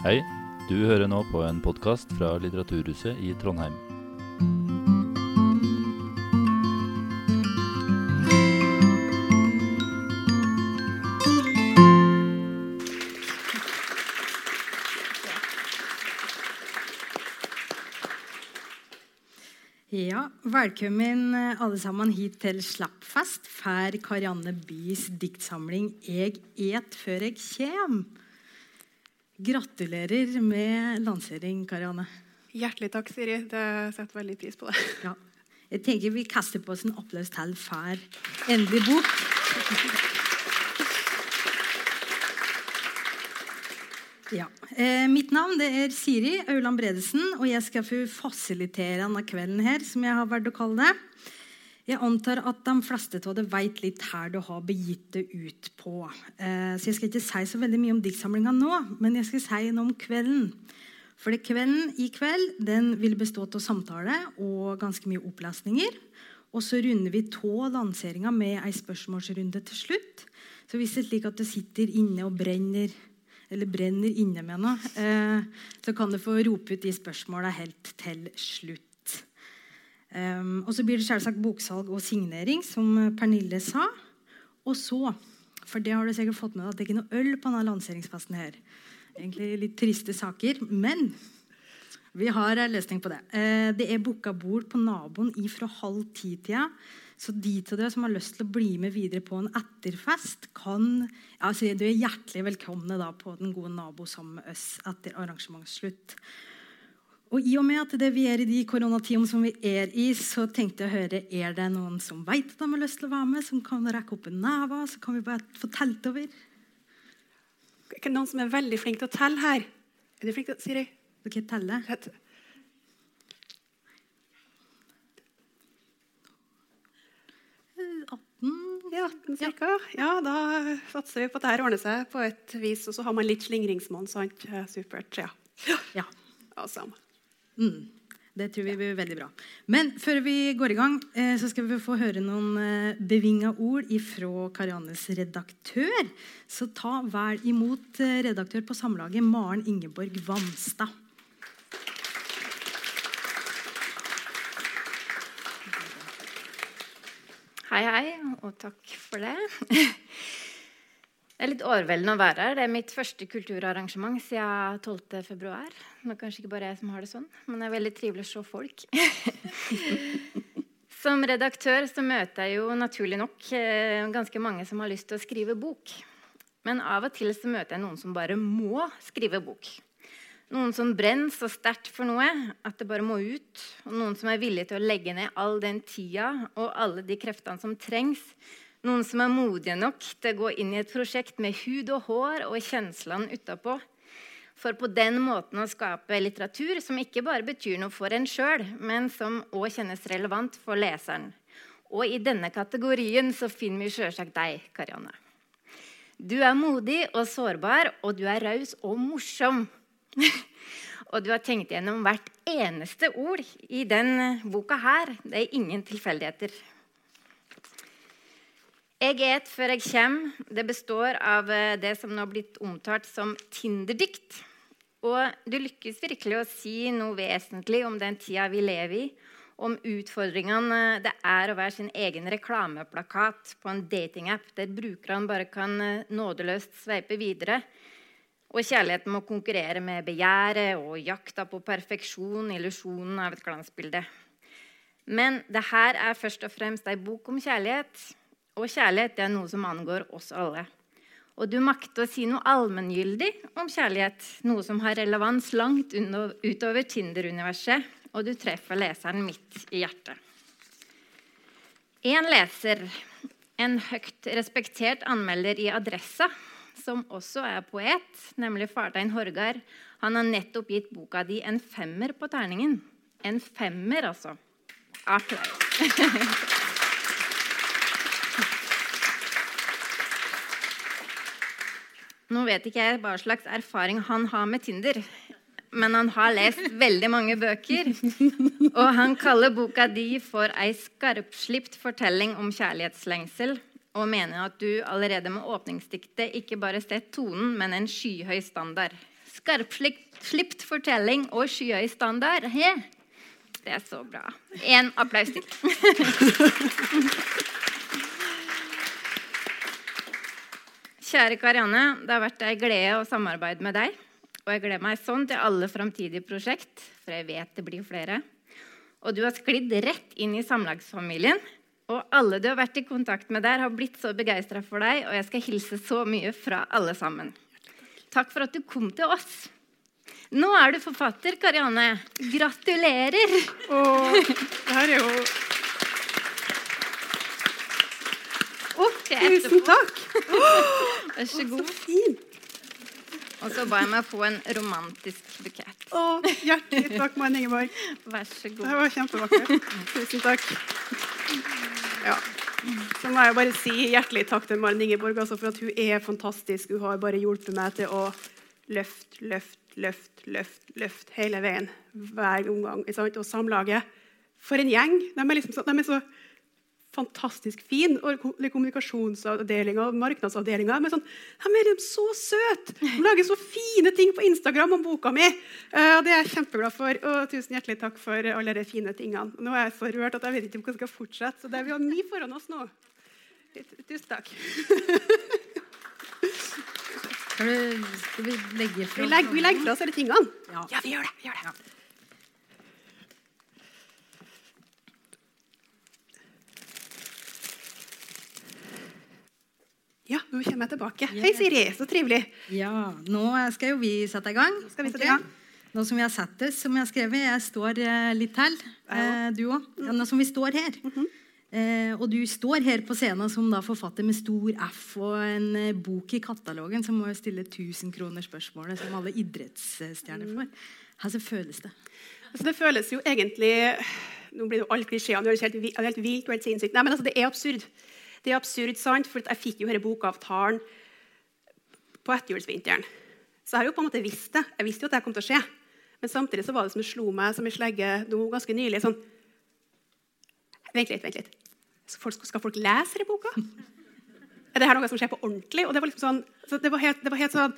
Hei, du hører nå på en podkast fra Litteraturhuset i Trondheim. Ja, Velkommen eh, alle sammen hit til Slappfest for Karianne Bys diktsamling 'Eg et før eg kjem'. Gratulerer med lansering, Karianne. Hjertelig takk, Siri. Det setter veldig pris på det. Ja. Jeg tenker Vi kaster på oss en applaus til for endelig bok. Ja. Eh, mitt navn det er Siri Auland Bredesen, og jeg skal få fasilitere denne kvelden her, som jeg har valgt å kalle det. Jeg antar at de fleste av dere vet litt her du har begitt det ut på. Eh, så jeg skal ikke si så veldig mye om diktsamlinga nå, men jeg skal si noe om kvelden. For kvelden i kveld den vil bestå av samtale og ganske mye opplesninger. Og så runder vi av lanseringa med ei spørsmålsrunde til slutt. Så hvis det er slik at du sitter inne og brenner eller brenner inne med noe, eh, så kan du få rope ut de spørsmåla helt til slutt. Um, og så blir det selvsagt boksalg og signering, som Pernille sa. Og så, for det har du sikkert fått med deg, at det er ikke noe øl på denne lanseringsfesten her. Egentlig litt triste saker, men vi har en løsning på det. Uh, det er booka bord på naboen ifra halv ti-tida. Så de av dere som har lyst til å bli med videre på en etterfest, kan altså, Du er hjertelig velkomne da, på Den gode nabo sammen med oss etter arrangementsslutt. Og I og med at det vi er i de koronatidene som vi er i, så tenkte jeg å høre er det noen som vet at de har lyst til å være med, som kan rekke opp en neve, så kan vi bare få telt over. Er det ikke noen som er veldig flink til å telle her? Er du flink til å Siri? Dere teller? Et- 18 Ja, 18 cirka. Ja, da satser vi på at dette ordner seg på et vis. Og så har man litt slingringsmonn. sant? Eh, Supert. Ja. Ja. Awesome. Mm. Det tror vi blir veldig bra. Men før vi går i gang, eh, så skal vi få høre noen eh, bevinga ord ifra Kariannes redaktør. Så ta vel imot eh, redaktør på Samlaget, Maren Ingeborg Vamstad. Hei, hei, og takk for det. Det er litt overveldende å være her. Det er mitt første kulturarrangement siden 12. februar. Nå er kanskje ikke bare jeg som har det sånn, men det er veldig trivelig å se folk. Som redaktør så møter jeg jo naturlig nok eh, ganske mange som har lyst til å skrive bok. Men av og til så møter jeg noen som bare må skrive bok. Noen som brenner så sterkt for noe at det bare må ut. Og noen som er villige til å legge ned all den tida og alle de kreftene som trengs. Noen som er modige nok til å gå inn i et prosjekt med hud og hår og kjenslene utapå. For på den måten å skape litteratur som ikke bare betyr noe for en sjøl, men som òg kjennes relevant for leseren. Og i denne kategorien så finner vi sjølsagt deg, Karianne. Du er modig og sårbar, og du er raus og morsom. og du har tenkt gjennom hvert eneste ord i den boka her. Det er ingen tilfeldigheter. Jeg et før jeg kommer. Det består av eh, det som nå har blitt omtalt som Tinder-dikt. Og du lykkes virkelig å si noe vesentlig om den tida vi lever i. Om utfordringene det er å være sin egen reklameplakat på en datingapp der brukerne bare kan eh, nådeløst sveipe videre. Og kjærligheten må konkurrere med begjæret og jakta på perfeksjon, illusjonen av et glansbilde. Men det her er først og fremst ei bok om kjærlighet. Og kjærlighet det er noe som angår oss alle. Og du makter å si noe allmenngyldig om kjærlighet, noe som har relevans langt utover Tinder-universet, og du treffer leseren midt i hjertet. En leser, en høyt respektert anmelder i Adressa, som også er poet, nemlig Fartein Horgard, han har nettopp gitt boka di en femmer på terningen. En femmer, altså. Applaus. Nå vet ikke jeg hva slags erfaring han har med Tinder, men han har lest veldig mange bøker. Og han kaller boka di for ei skarpslipt fortelling om kjærlighetslengsel. Og mener at du allerede med åpningsdiktet ikke bare setter tonen, men en skyhøy standard. Skarpslipt fortelling og skyhøy standard. He. Det er så bra. En applaus til. Kjære Karianne, det har vært ei glede å samarbeide med deg. Og jeg gleder meg sånn til alle framtidige prosjekt, for jeg vet det blir flere. Og du har sklidd rett inn i samlagsfamilien. Og alle du har vært i kontakt med der, har blitt så begeistra for deg, og jeg skal hilse så mye fra alle sammen. Takk for at du kom til oss. Nå er du forfatter, Karianne. Gratulerer! Åh, det her er jo Til Tusen takk! Vær så Så fint. Og så ba jeg meg få en romantisk bukett. Å, hjertelig takk, Maren Ingeborg. Vær så god. Det var kjempevakkert. Tusen takk. Ja. Så må jeg bare si hjertelig takk til Maren Ingeborg altså for at hun er fantastisk. Hun har bare hjulpet meg til å løfte, løfte, løfte, løfte, løft hele veien. Hver omgang. Og samlaget. For en gjeng. De er, liksom, så- de er så fantastisk fin. Og kommunikasjonsavdelinga og markedsavdelinga. De er, sånn, de er så søte! De lager så fine ting på Instagram om boka mi. Eh, og Det er jeg kjempeglad for. Og tusen hjertelig takk for alle de fine tingene. Nå er jeg så rørt at jeg vet ikke om jeg skal fortsette. Så det, er vi har mye foran oss nå. Tusen takk. Skal, du, skal vi legge fra oss vi legger fra oss disse tingene. Ja. Ja, vi gjør det. Vi gjør det. Ja, nå kommer jeg tilbake. Hei, Siri. Så trivelig. Ja, nå skal jo vi sette i gang. Nå Skal vi sette i gang? Nå som vi har sett det, som jeg har skrevet, jeg står eh, litt til. Eh, du òg. Ja, nå som vi står her. Mhm. eh, og du står her på scenen som da forfatter med stor F og en eh, bok i katalogen som må jo stille 1000 kroner spørsmålet som alle idrettsstjerner Mm. får. Hvordan føles det? Altså, det føles jo egentlig Nå blir jo alle klisjeene helt, helt vilt og helt sinnssykt. Nei, men altså, det er absurd. Det er absurd, sant? For jeg fikk jo denne bokavtalen på etterjulsvinteren. Så jeg har jo på en måte visst det. Jeg visste jo at det kom til å skje. Men samtidig så var det som det slo meg som en slegge nå ganske nylig. sånn, Vent litt, vent litt. Skal folk, skal folk lese denne boka? Er det her noe som skjer på ordentlig? Og det var liksom sånn, så det var helt, det var helt sånn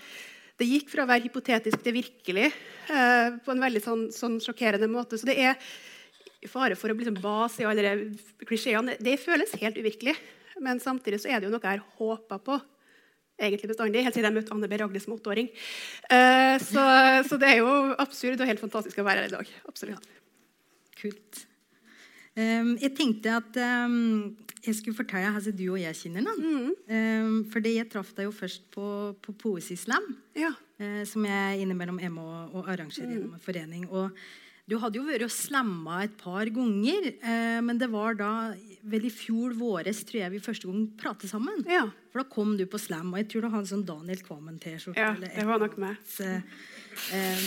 det gikk fra å være hypotetisk til virkelig eh, på en veldig sånn, sånn sjokkerende måte. Så det er fare for å liksom base i alle de klisjeene. Det føles helt uvirkelig. Men samtidig så er det jo noe jeg har håpa på egentlig bestandig, helt siden jeg møtte Anne B. Ragde som åtteåring. Eh, så, så det er jo absurd og helt fantastisk å være her i dag. Absolutt. Kult. Um, jeg tenkte at um, jeg skulle fortelle hvordan du og jeg kjenner nå. Mm. Um, fordi jeg traff deg jo først på, på Poesislam, Ja. uh, som jeg innimellom er med og arrangerer mm. gjennom en forening. Og du hadde jo vært og slamma et par ganger, eh, men det var da vel i fjor våres tror jeg vi første gang pratet sammen. ja. For da kom du på slam, og jeg tror du hadde en sånn Daniel Kvammen-T-skjorte. Ja, det var nok meg. så, eh,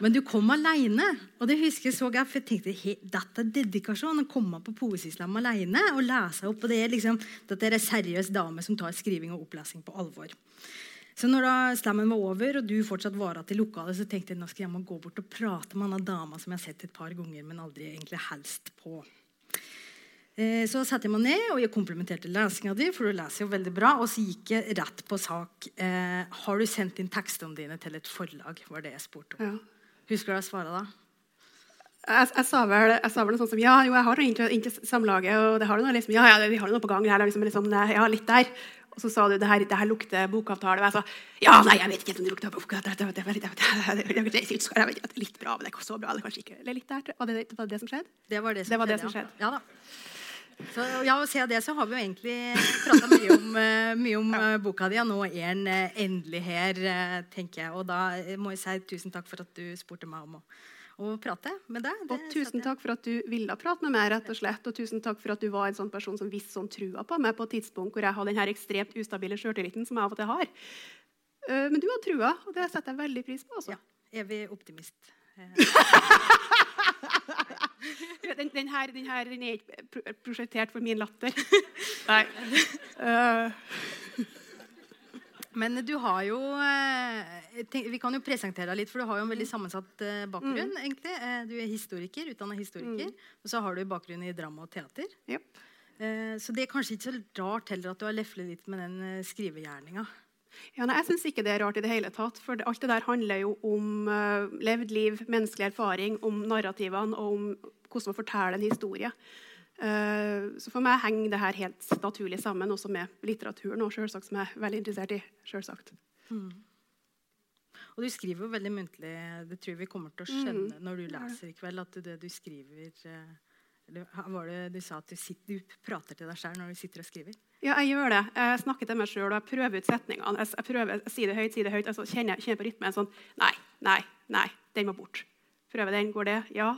men du kom alene. Og det husker jeg så godt, for jeg tenkte he, dette er dedikasjon. Å komme på Poesislam alene og lese opp. Og det er liksom, dette er en seriøs dame som tar skriving og opplesing på alvor. Så når da slammen var over, og du fortsatt var igjen i lokalet, så tenkte jeg nå skal jeg må gå bort og prate med denne dama som jeg har sett et par ganger, men aldri egentlig helst på. Eh, Så satte jeg meg ned, og jeg komplementerte lesinga di, for du leser jo veldig bra. Og så gikk jeg rett på sak. Eh, har du sendt inn tekstene dine til et forlag? var det jeg spurte om. ja. Husker du hva jeg svarte da? Jeg, jeg, sa vel, jeg sa vel noe sånt som ja, jo, jeg har egentlig inn til, inn til samlaget, og det har du noe liksom, ja, ja, vi har noe på gang. her, liksom, liksom, ja, litt der. Og så sa du det her, det her lukter bokavtale. Og jeg sa ja, nei, jeg vet ikke om det lukter bokavtale. Det, det, det, det, det, det, det, det, det er litt bra, men det er så bra. det er kanskje ikke. Eller litt der. Var det, var det det som skjedde? Det var det som Det var det skjedde. som ja. Ja, da. Så, ja, og siden det så har vi jo egentlig prata mye om, eh, mye om ja. boka di, og nå er den eh, endelig her, eh, tenker jeg. Og da eh, må jeg si tusen takk for at du spurte meg om å, å prate med deg. Det Og tusen takk for at du ville prate med meg, rett og slett. Og tusen takk for at du var en sånn person som visste sånn trua på meg på et tidspunkt hvor jeg hadde den her ekstremt ustabile sjøltilliten som jeg av og til har. Eh, Men du har trua, og det setter jeg veldig pris på. Også. Ja, evig optimist. Den, den, her, den her den er ikke prosjektert for min latter. Nei. Eh, Men du har jo eh, Vi kan jo presentere deg litt, for du har jo en veldig sammensatt bakgrunn. bakgrunn. egentlig. Eh, du er historiker, utdanna historiker, og så har du bakgrunn i drama og teater. Eh, så det er kanskje ikke så rart heller at du har leflet litt med den eh, skrivegjerninga. Ja, nei, jeg syns ikke det er rart i det hele tatt. For alt det der handler jo om uh, levd liv, menneskelig erfaring, om narrativene og om hvordan man forteller en historie. Uh, så for meg henger det her helt naturlig sammen, også med litteraturen, og selvsagt, som jeg er veldig interessert i. Selvsagt. Mm. Og du skriver jo veldig muntlig. Det tror jeg vi kommer til å skjønne mm. når du leser i kveld. at det du skriver... Uh, var det du sa at du, sitter, du prater til deg sjøl når du sitter og skriver? Ja, jeg gjør det. Jeg snakker til meg sjøl og jeg prøver ut setningene. Jeg, jeg prøver, jeg sier det høyt, sier det høyt. Altså, kjenner, kjenner på rytmen sånn Nei, nei, nei. Den må bort. Prøver den. Går det? Ja.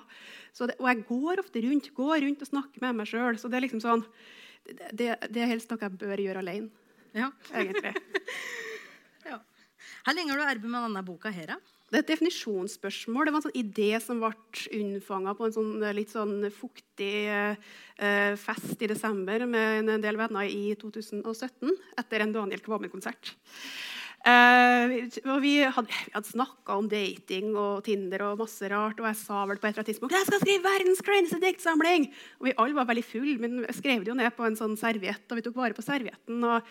Det, og jeg går ofte rundt går rundt og snakker med meg sjøl. Så det er liksom sånn det, det, er helst noe jeg bør gjøre alene. Ja. Egentlig. ja. Hvor lenge har du arbeidet med denne boka her? Det er et definisjonsspørsmål. Det var en sånn idé som ble unnfanga på en sånn, eh, litt sånn fuktig eh, fest i desember med en del venner i 2017 etter en Daniel Kvammen-konsert. Eh, vi hadde, hadde snakka om dating og Tinder og masse rart. Og jeg sa vel på et eller annet tidspunkt jeg skal skrive verdens kleineste diktsamling. Og vi alle var veldig fulle, men jeg skrev det jo ned på en sånn serviett. Og vi tok vare på servietten. og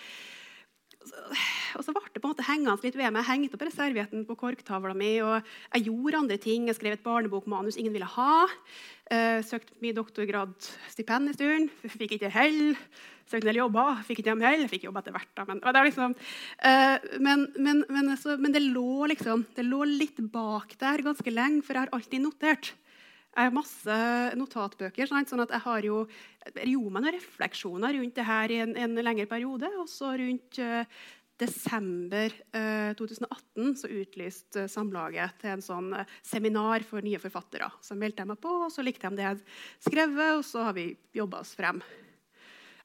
og så ble det på en måte hengende litt ved meg. Jeg hengte opp servietten på korktavla mi. og Jeg gjorde andre ting. Jeg skrev et barnebokmanus ingen ville ha. Uh, søkte mye doktorgradsstipend en stund. Fikk ikke hell. Søkte en del jobber. Fikk ikke dem hell. Fikk jobb etter hvert. Da. Men, det liksom, uh, men, men, men, altså, men, det lå liksom, det lå litt bak der ganske lenge, for jeg har alltid notert. Jeg har masse notatbøker. sånn at Jeg har jo gjorde meg noen refleksjoner rundt det her i en, en lengre periode. Og så rundt uh, desember uh, 2018 så utlyste Samlaget til en sånn uh, seminar for nye forfattere. Så meldte jeg meg på, og så likte de det jeg skrevet, og så har vi jobba oss frem.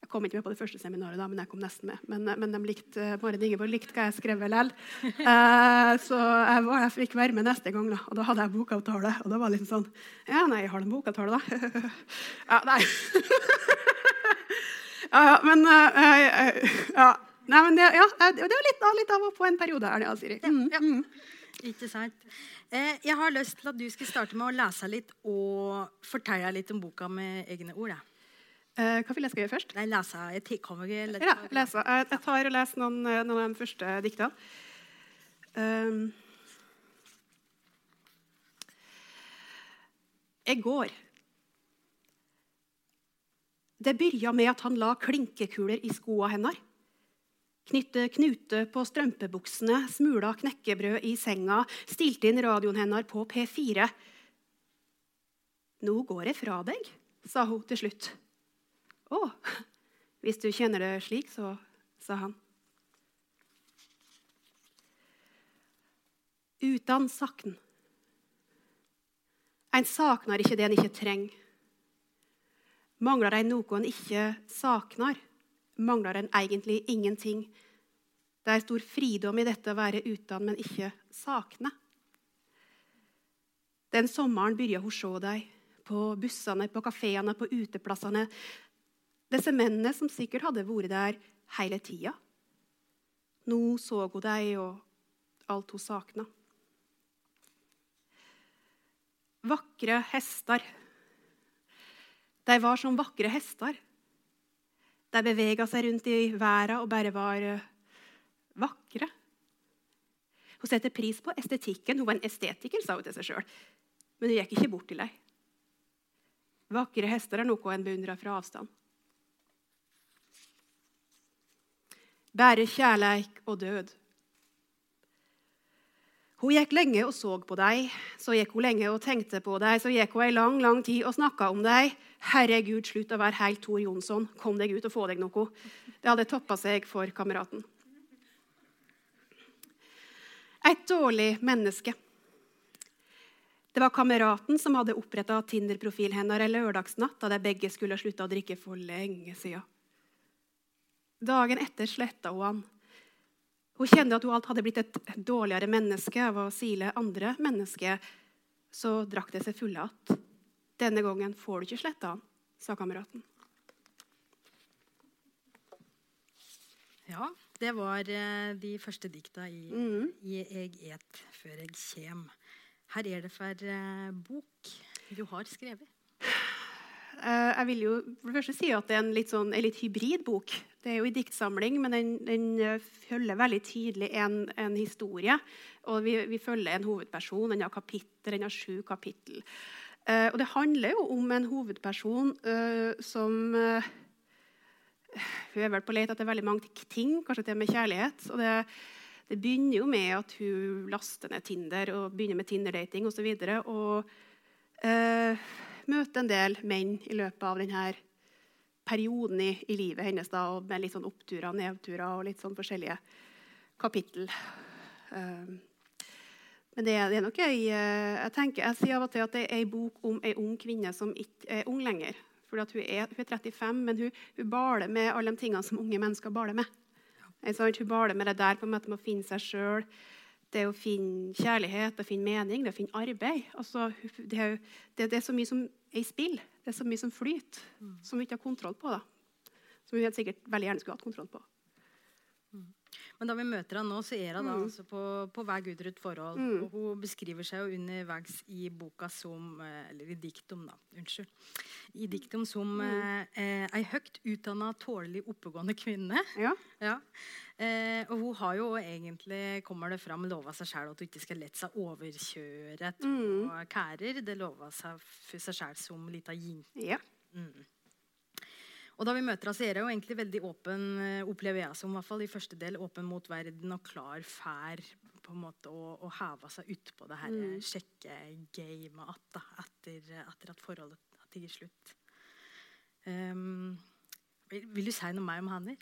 Jeg kom ikke med på det første seminaret, da, men jeg kom nesten med. Men, men de likte, Marit Ingeborg likte hva jeg skrev likevel. Eh, så jeg, var, jeg, fikk være med neste gang, da. og da hadde jeg bokavtale. Og da var det litt sånn Ja, nei, jeg har en bokavtale, da. ja, nei. ja, ja, men uh, ja. Nei, men det, ja, det var litt, litt av og på en periode her, Siri. Mm, ja. Mm. Ikke sant. Eh, jeg har lyst til at du skal starte med å lese litt og fortelle litt om boka med egne ord. Ja. Uh, hva vil jeg skal gjøre først? Nei, lese. Jeg tilkommer ikke ja, lese. Jeg, jeg tar og leser noen, eh, noen, av de første diktene. Um, jeg går. Det begynte med at han la klinkekuler i skoa hennes. Knytte knute på strømpebuksene, smula knekkebrød i senga, stilte inn radioen hennes på P4. Nå går jeg fra deg, sa hun til slutt. Å, hvis du kjenner det slik, så sa han. Utan sakn. En saknar ikke det en ikke trenger. Mangler en noe en ikke saknar, mangler en egentlig ingenting. Det er stor fridom i dette å være uten, men ikke sakne. Den sommeren begynte hun se deg på bussene, på kafeene, på uteplassene. Disse mennene som sikkert hadde vært der hele tida. Nå så hun dem og alt hun sakna. Vakre hester. De var som vakre hester. De bevega seg rundt i verden og bare var eh, vakre. Hun setter pris på estetikken. Hun var en estetiker, sa hun til seg sjøl. Men hun gikk ikke bort til dem. Vakre hester er noe en beundrer fra avstand. Bare kjærleik og død. Hun gikk lenge og så på deg, så gikk hun lenge og tenkte på deg, så gikk hun ei lang lang tid og snakka om deg. Herregud, slutt å være helt Tor Jonsson. Kom deg ut og få deg noe. Det hadde toppa seg for kameraten. Et dårlig menneske. Det var kameraten som hadde oppretta Tinder-profilen hennes en lørdagsnatt da de begge skulle slutte å drikke for lenge siden. Dagen etter sletta hun han. Hun kjente at hun alt hadde blitt et dårligere menneske av å sile andre mennesker. Så drakk det seg fulle att. Denne gangen får du ikke sletta han, sa kameraten. Ja, det var eh, de første dikta i, mm. i 'Eg et før eg kjem'. Her er det for uh, bok du har skrevet. Uh, jeg vil jo for det første si at det er en litt, sånn, en litt hybrid bok. Det er jo i diktsamling, men den, den eh, følger veldig tydelig en, en historie. Og vi, vi, følger en hovedperson. Den har kapittel, den har sju kapittel. Uh, og det handler jo om en hovedperson uh, som uh, Hun er vel på leit etter veldig mange ting, kanskje det med kjærlighet. og det det begynner jo med at hun laster ned Tinder og begynner med Tinder-dating osv. Og, så videre, og eh, møter en del menn i løpet av denne perioden i, i livet hennes. Da, med litt sånn oppturer og nedturer og litt sånn forskjellige kapittel. Um, men det, det, er nok ei eh, jeg, tenker, jeg sier av og til at det er ei bok om ei ung kvinne som ikke er ung lenger. For hun er, hun er 35, men hun, hun baler med alle de tingene som unge mennesker baler med. Hun baler med det der på en måte med å finne seg sjøl. Det å finne kjærlighet, det å finne mening, det å finne arbeid. Altså, det, er, det, det, er, så mye som er i spill. Det er så mye som flyter, mm. som vi ikke har kontroll på. Da. Som vi helt sikkert veldig gjerne skulle hatt kontroll på. Men da vi møter han nå, så er hun mm. altså på, på hver ut forhold. Mm. Og hun beskriver seg jo underveis i boka som eh, Eller i diktum, da. Unnskyld. I diktum som mm. eh, eh, ei høyt utdanna, tålelig oppegående kvinne. Ja. ja. Eh, og hun har jo egentlig, kommer det fram, lova seg sjæl at hun ikke skal lette seg overkjøre av mm. kærer. Det lova seg for seg sjæl som lita jente. Ja. Mm. Og da vi møter henne, er hun egentlig veldig åpen, eh, opplever jeg som i hvert fall i første del, åpen mot verden og klar fær på en måte å, å heve seg utpå det her mm. sjekkegamet etter, etter at forholdet har tatt slutt. Um, vil, vil, du si noe mer om henne?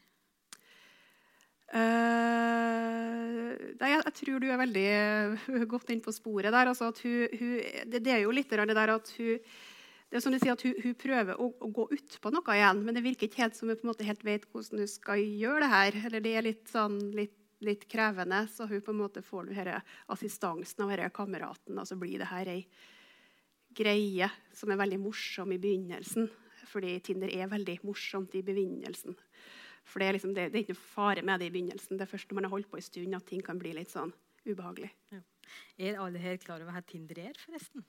Uh, nei, jeg, jeg, tror du er veldig godt inn på sporet der. Altså hun, hun, det, det, er jo litt det der at hun det er som du sier at Hun, hun prøver å, å gå utpå noe igjen, men det virker ikke helt som hun på en måte helt vet hvordan hun skal gjøre det her. Eller det er litt, sånn, litt, litt krevende, så hun på en måte får denne assistansen av denne kameraten. Og så blir det her ei greie som er veldig morsom i begynnelsen. Fordi Tinder er veldig morsomt i begynnelsen. For det er, liksom, det, det er ikke noe fare med det i begynnelsen. Det er først når man har holdt på en stund at ting kan bli litt sånn ubehagelig. Ja. Er alle her klar over hva Tinder er, forresten?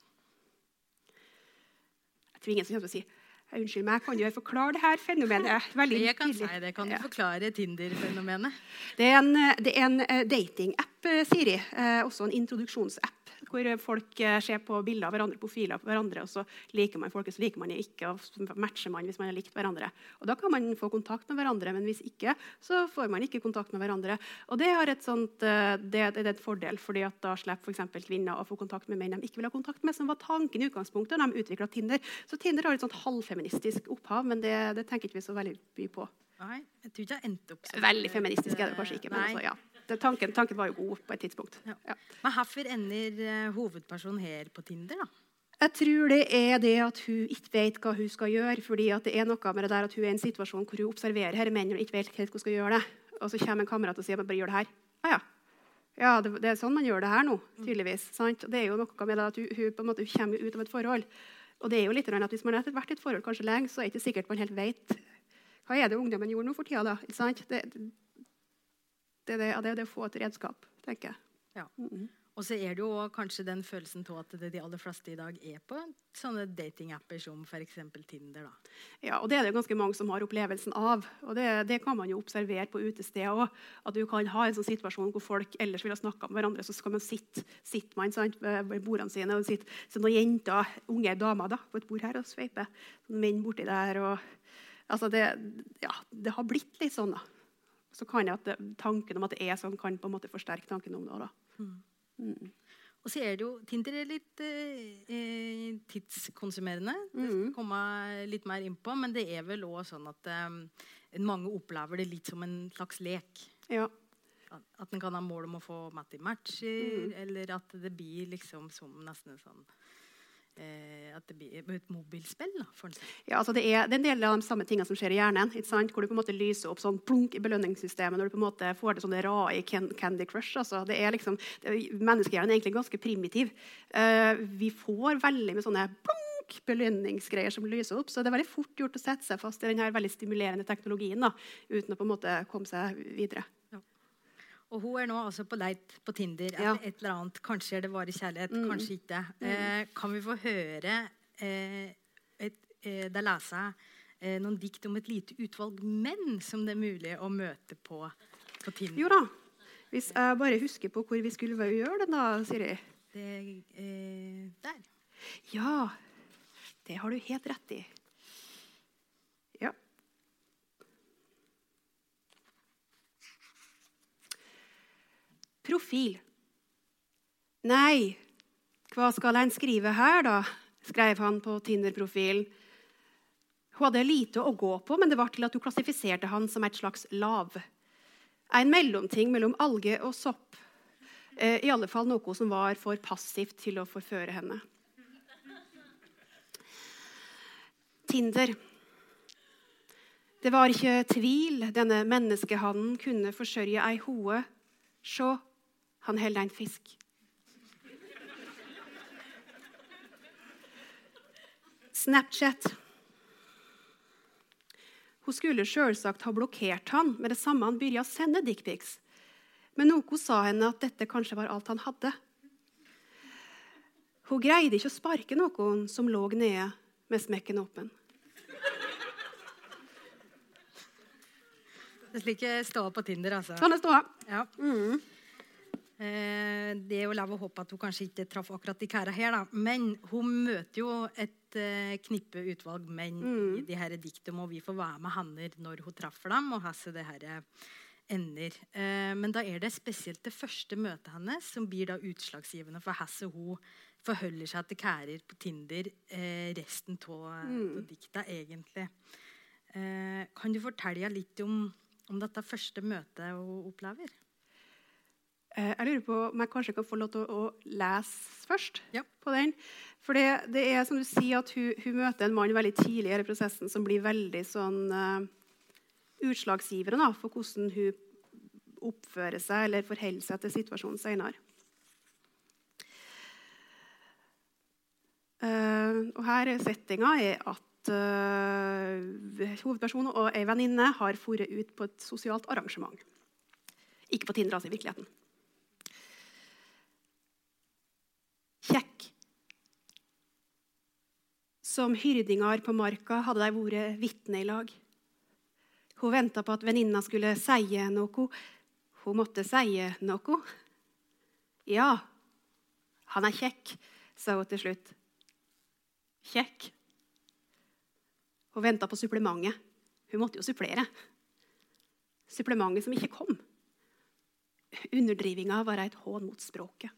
Tror ingen som kommer til å si Unnskyld meg, kan du forklare det her fenomenet? Veldig jeg kan si det. Kan du forklare Tinder-fenomenet? Det er en, det er en uh, datingapp, Siri. Uh, også en introduksjonsapp hvor folk eh, ser på bilder av hverandre, profiler på hverandre, og så liker man folket, så liker man ikke, og så matcher man hvis man har likt hverandre. Og Da kan man få kontakt med hverandre, men hvis ikke, så får man ikke kontakt med hverandre. Og Det, har et sånt, eh, det, det er en fordel, fordi at da slipper f.eks. kvinner å få kontakt med menn de ikke vil ha kontakt med, som var tanken i utgangspunktet da de utvikla Tinder. Så Tinder har et sånt halvfeministisk opphav, men det, det tenker ikke vi så veldig mye på. Nei, jeg tror ikke jeg endte opp. Veldig feministisk er det kanskje ikke. men også, ja det, tanken, tanken, var jo god på et tidspunkt. Ja. Ja. Men hvorfor ender uh, hovedpersonen her på Tinder? da? Jeg tror det er det at hun ikke vet hva hun skal gjøre. fordi det er noe med det der at hun er i en situasjon hvor hun observerer her menn og ikke vet helt hvordan hun skal gjøre det. Og så kommer en kamerat og sier bare gjør det her. Ah, ja. ja det, det, er sånn man gjør det her nå, tydeligvis. Sant? Det er jo noe med det at hun, hun, på en måte, kommer ut av et forhold. Og det er jo litt at Hvis man har vært i et forhold kanskje lenge, så er det ikke sikkert man helt vet hva er det ungdommen gjorde nå for tida. da, sant? Det, det, det, det er det å få et redskap, tenker jeg. Ja. Mm -hmm. Og så er det jo kanskje den følelsen av at det de aller fleste i dag er på sånne datingapper som f.eks. Tinder. da. Ja, og det er det ganske mange som har opplevelsen av. Og det, det kan man jo observere på utesteder òg. At du kan ha en sånn situasjon hvor folk ellers vil ha snakka med hverandre, så skal man sitte, sitte man sant, ved bordene sine og sitte så noen jenter, unge damer da, på et bord her og sveiper. Menn borti der. og altså det, ja, det har blitt litt sånn, da så kan jeg at det, tanken om at det er sånn, kan på en måte forsterke tanken om det. Mm. Mm. Og så er det jo Tinder er litt eh, eh tidskonsumerende. Det skal jeg komme litt mer innpå. Men det er vel òg sånn at eh, mange opplever det litt som en slags lek. Ja. At en kan ha mål om å få match i matcher, mm. eller at det blir liksom som nesten sånn Eh, at det blir et mobilspill? Da, ja, altså det, er, det, er, en del av de samme tingene som skjer i hjernen. Hvor du på en måte lyser opp sånn plunk i belønningssystemet når du på en måte får det sånne rare Candy Crush. Altså. Det er liksom, Menneskehjernen er egentlig ganske primitiv. Uh, vi får veldig med sånne plunk belønningsgreier som lyser opp. Så det er veldig fort gjort å sette seg fast i denne veldig stimulerende teknologien da, uten å på en måte komme seg videre. Og hun er nå altså på leit på Tinder eller ja. et eller annet. Kanskje er det bare kjærlighet, mm. kanskje ikke. Mm. Eh, kan vi få høre eh, et, eh, Der leser jeg eh, noen dikt om et lite utvalg menn som det er mulig å møte på, på Tinder? Jo da. Hvis jeg bare husker på hvor vi skulle gjøre det, da, Siri. Det, eh, der. Ja, det har du helt rett i. Ja. Profil. Nei, hva skal en skrive her, da? skrev han på Tinder-profilen. Hun hadde lite å gå på, men det var til at hun klassifiserte han som et slags lav. En mellomting mellom alge og sopp. Eh, I alle fall noe som var for passivt til å forføre henne. Tinder. Det var ikke tvil. Denne menneskehanden kunne forsørge ei hoe. Sjå, han holder en fisk. Snapchat. Hun skulle selvsagt ha blokkert han med det samme han begynte å sende dickpics. Men noe sa henne at dette kanskje var alt han hadde. Hun greide ikke å sparke noen som lå nede med smekken åpen. Det er slik stå på Tinder, altså. Sånn er ståa. Ja. Mm. Eh, det er jo lov å håpe at hun kanskje ikke traff akkurat de kæra her, da. Men hun møter jo et eh, knippe utvalg menn Mm. i de her diktene, og vi får være med henne når hun treffer dem, og hvordan det her ender. Eh, men da er det spesielt det første møtet hennes som blir da utslagsgivende for hvordan hun forholder seg til kærer på Tinder resten av Mm. dikta, egentlig. Kan du fortelle litt om, om dette første møtet hun opplever? Eh, Jeg lurer på om jeg kanskje kan få lov til å, lese først. Ja. på den. For det, det er som du sier at hun, hun møter en mann veldig tidlig i prosessen som blir veldig sånn uh, utslagsgivere da, for hvordan hun oppfører seg eller forholder seg til situasjonen senere. Uh, og her er settinga er at uh, hovedpersonen og ei venninne har dratt ut på et sosialt arrangement. Ikke på Tinder, altså, i virkeligheten. Kjekk. Som hyrdinger på marka hadde de vært vitne i lag. Hun venta på at venninna skulle si noe. Hun måtte si noe. Ja, han er kjekk, sa hun til slutt. Kjekk. Hun venta på supplementet. Hun måtte jo supplere. Supplementet som ikke kom. Underdrivinga var et hån mot språket.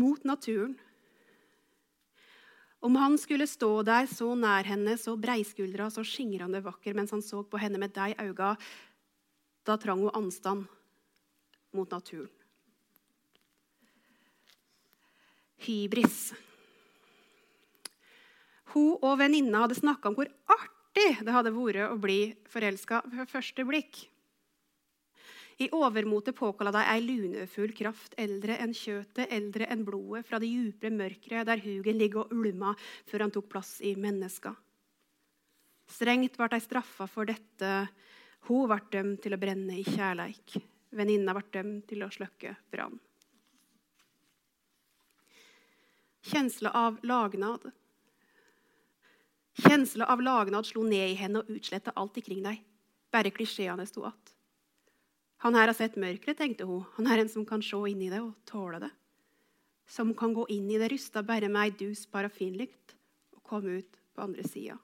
Mot naturen. Om han skulle stå der så nær henne, så breiskuldra, så skingrende vakker mens han så på henne med de auga, da trang hun anstand mot naturen. Hybris. Hun og venninna hadde snakka om hvor artig det hadde vært å bli forelska ved første blikk. I overmotet påkalla deg ei lunefull kraft, eldre enn kjøtet, eldre enn blodet, fra det djupere mørket der hugen ligger og ulma før han tok plass i menneska. Strengt ble de straffa for dette. Hun ble dømt til å brenne i kjærleik. Venninna ble dømt til å slukke brann. Kjensla av lagnad. Kjensla av lagnad slo ned i henne og utsletta alt ikring deg. Bare klisjeene sto att. Han her har sett mørket, tenkte hun. Han er en som kan se inn i det og tåle det. Som kan gå inn i det rysta bare med ei dus parafinlykt og komme ut på andre sida.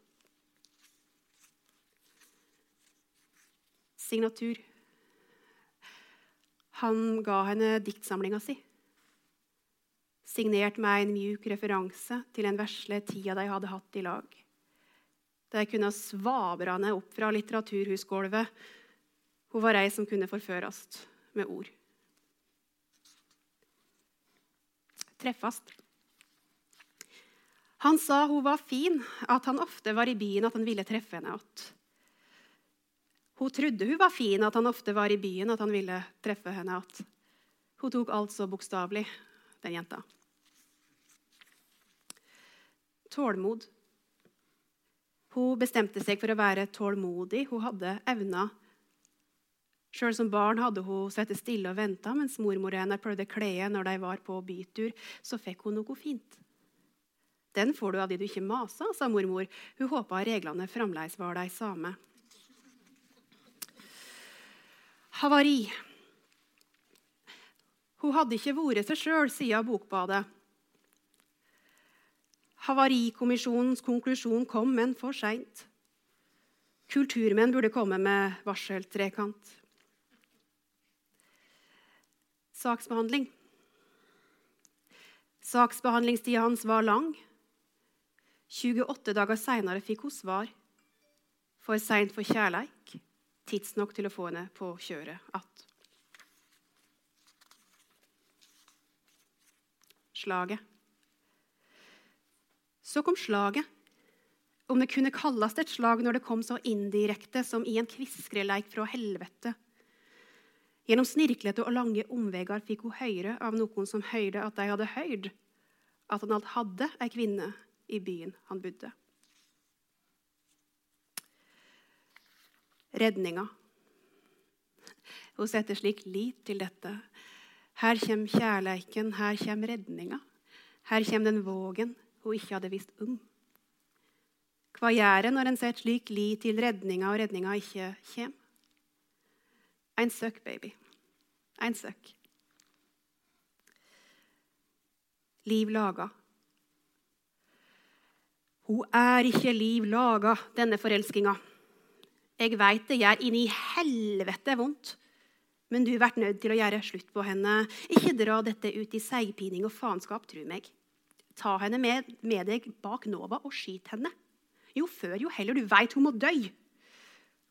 Signatur. Han ga henne diktsamlinga si. Signert med en mjuk referanse til den vesle tida de hadde hatt i lag. De kunne svabra opp fra litteraturhusgulvet. Hun var ei som kunne forføres med ord. Treffast. Han sa hun var fin, at han ofte var i byen, at han ville treffe henne igjen. Hun trodde hun var fin, at han ofte var i byen, at han ville treffe henne igjen. Hun tok alt så bokstavelig, den jenta. Tålmod. Hun bestemte seg for å være tålmodig. Hun hadde evner. Sjøl som barn hadde hun sittet stille og venta mens mormor hennes prøvde klede når de var på bytur. Så fikk hun noe fint. Den får du av de du ikke maser, sa mormor. Hun håpa reglene fremdeles var de samme. Havari. Hun hadde ikke vært seg sjøl siden Bokbadet. Havarikommisjonens konklusjon kom, men for seint. Kulturmenn burde komme med varseltrekant. Saksbehandling. Saksbehandlingstida hans var lang. 28 dager seinere fikk hun svar. For seint for kjærleik, tidsnok til å få henne på kjøret att. Slaget. Så kom slaget. Om det kunne kalles et slag når det kom så indirekte som i en kviskreleik fra helvete. Gjennom snirklete og lange omveier fikk hun høre av noen som hørte at de hadde hørt at han alt hadde ei kvinne i byen han bodde. Redninga. Hun setter slik lit til dette. Her kommer kjærleiken, her kommer redninga. Her kommer den vågen hun ikke hadde visst om. Hva gjør en når en setter slik lit til redninga, og redninga ikke kommer? En søk, baby. Én søk. Liv laga. Hun er ikke liv laga, denne forelskinga. Jeg veit det gjør inni helvete vondt, men du blir nødt til å gjøre slutt på henne. Ikke dra dette ut i seigpining og faenskap, tru meg. Ta henne med, med deg bak Nova og skyt henne. Jo før, jo heller. Du veit hun må dø.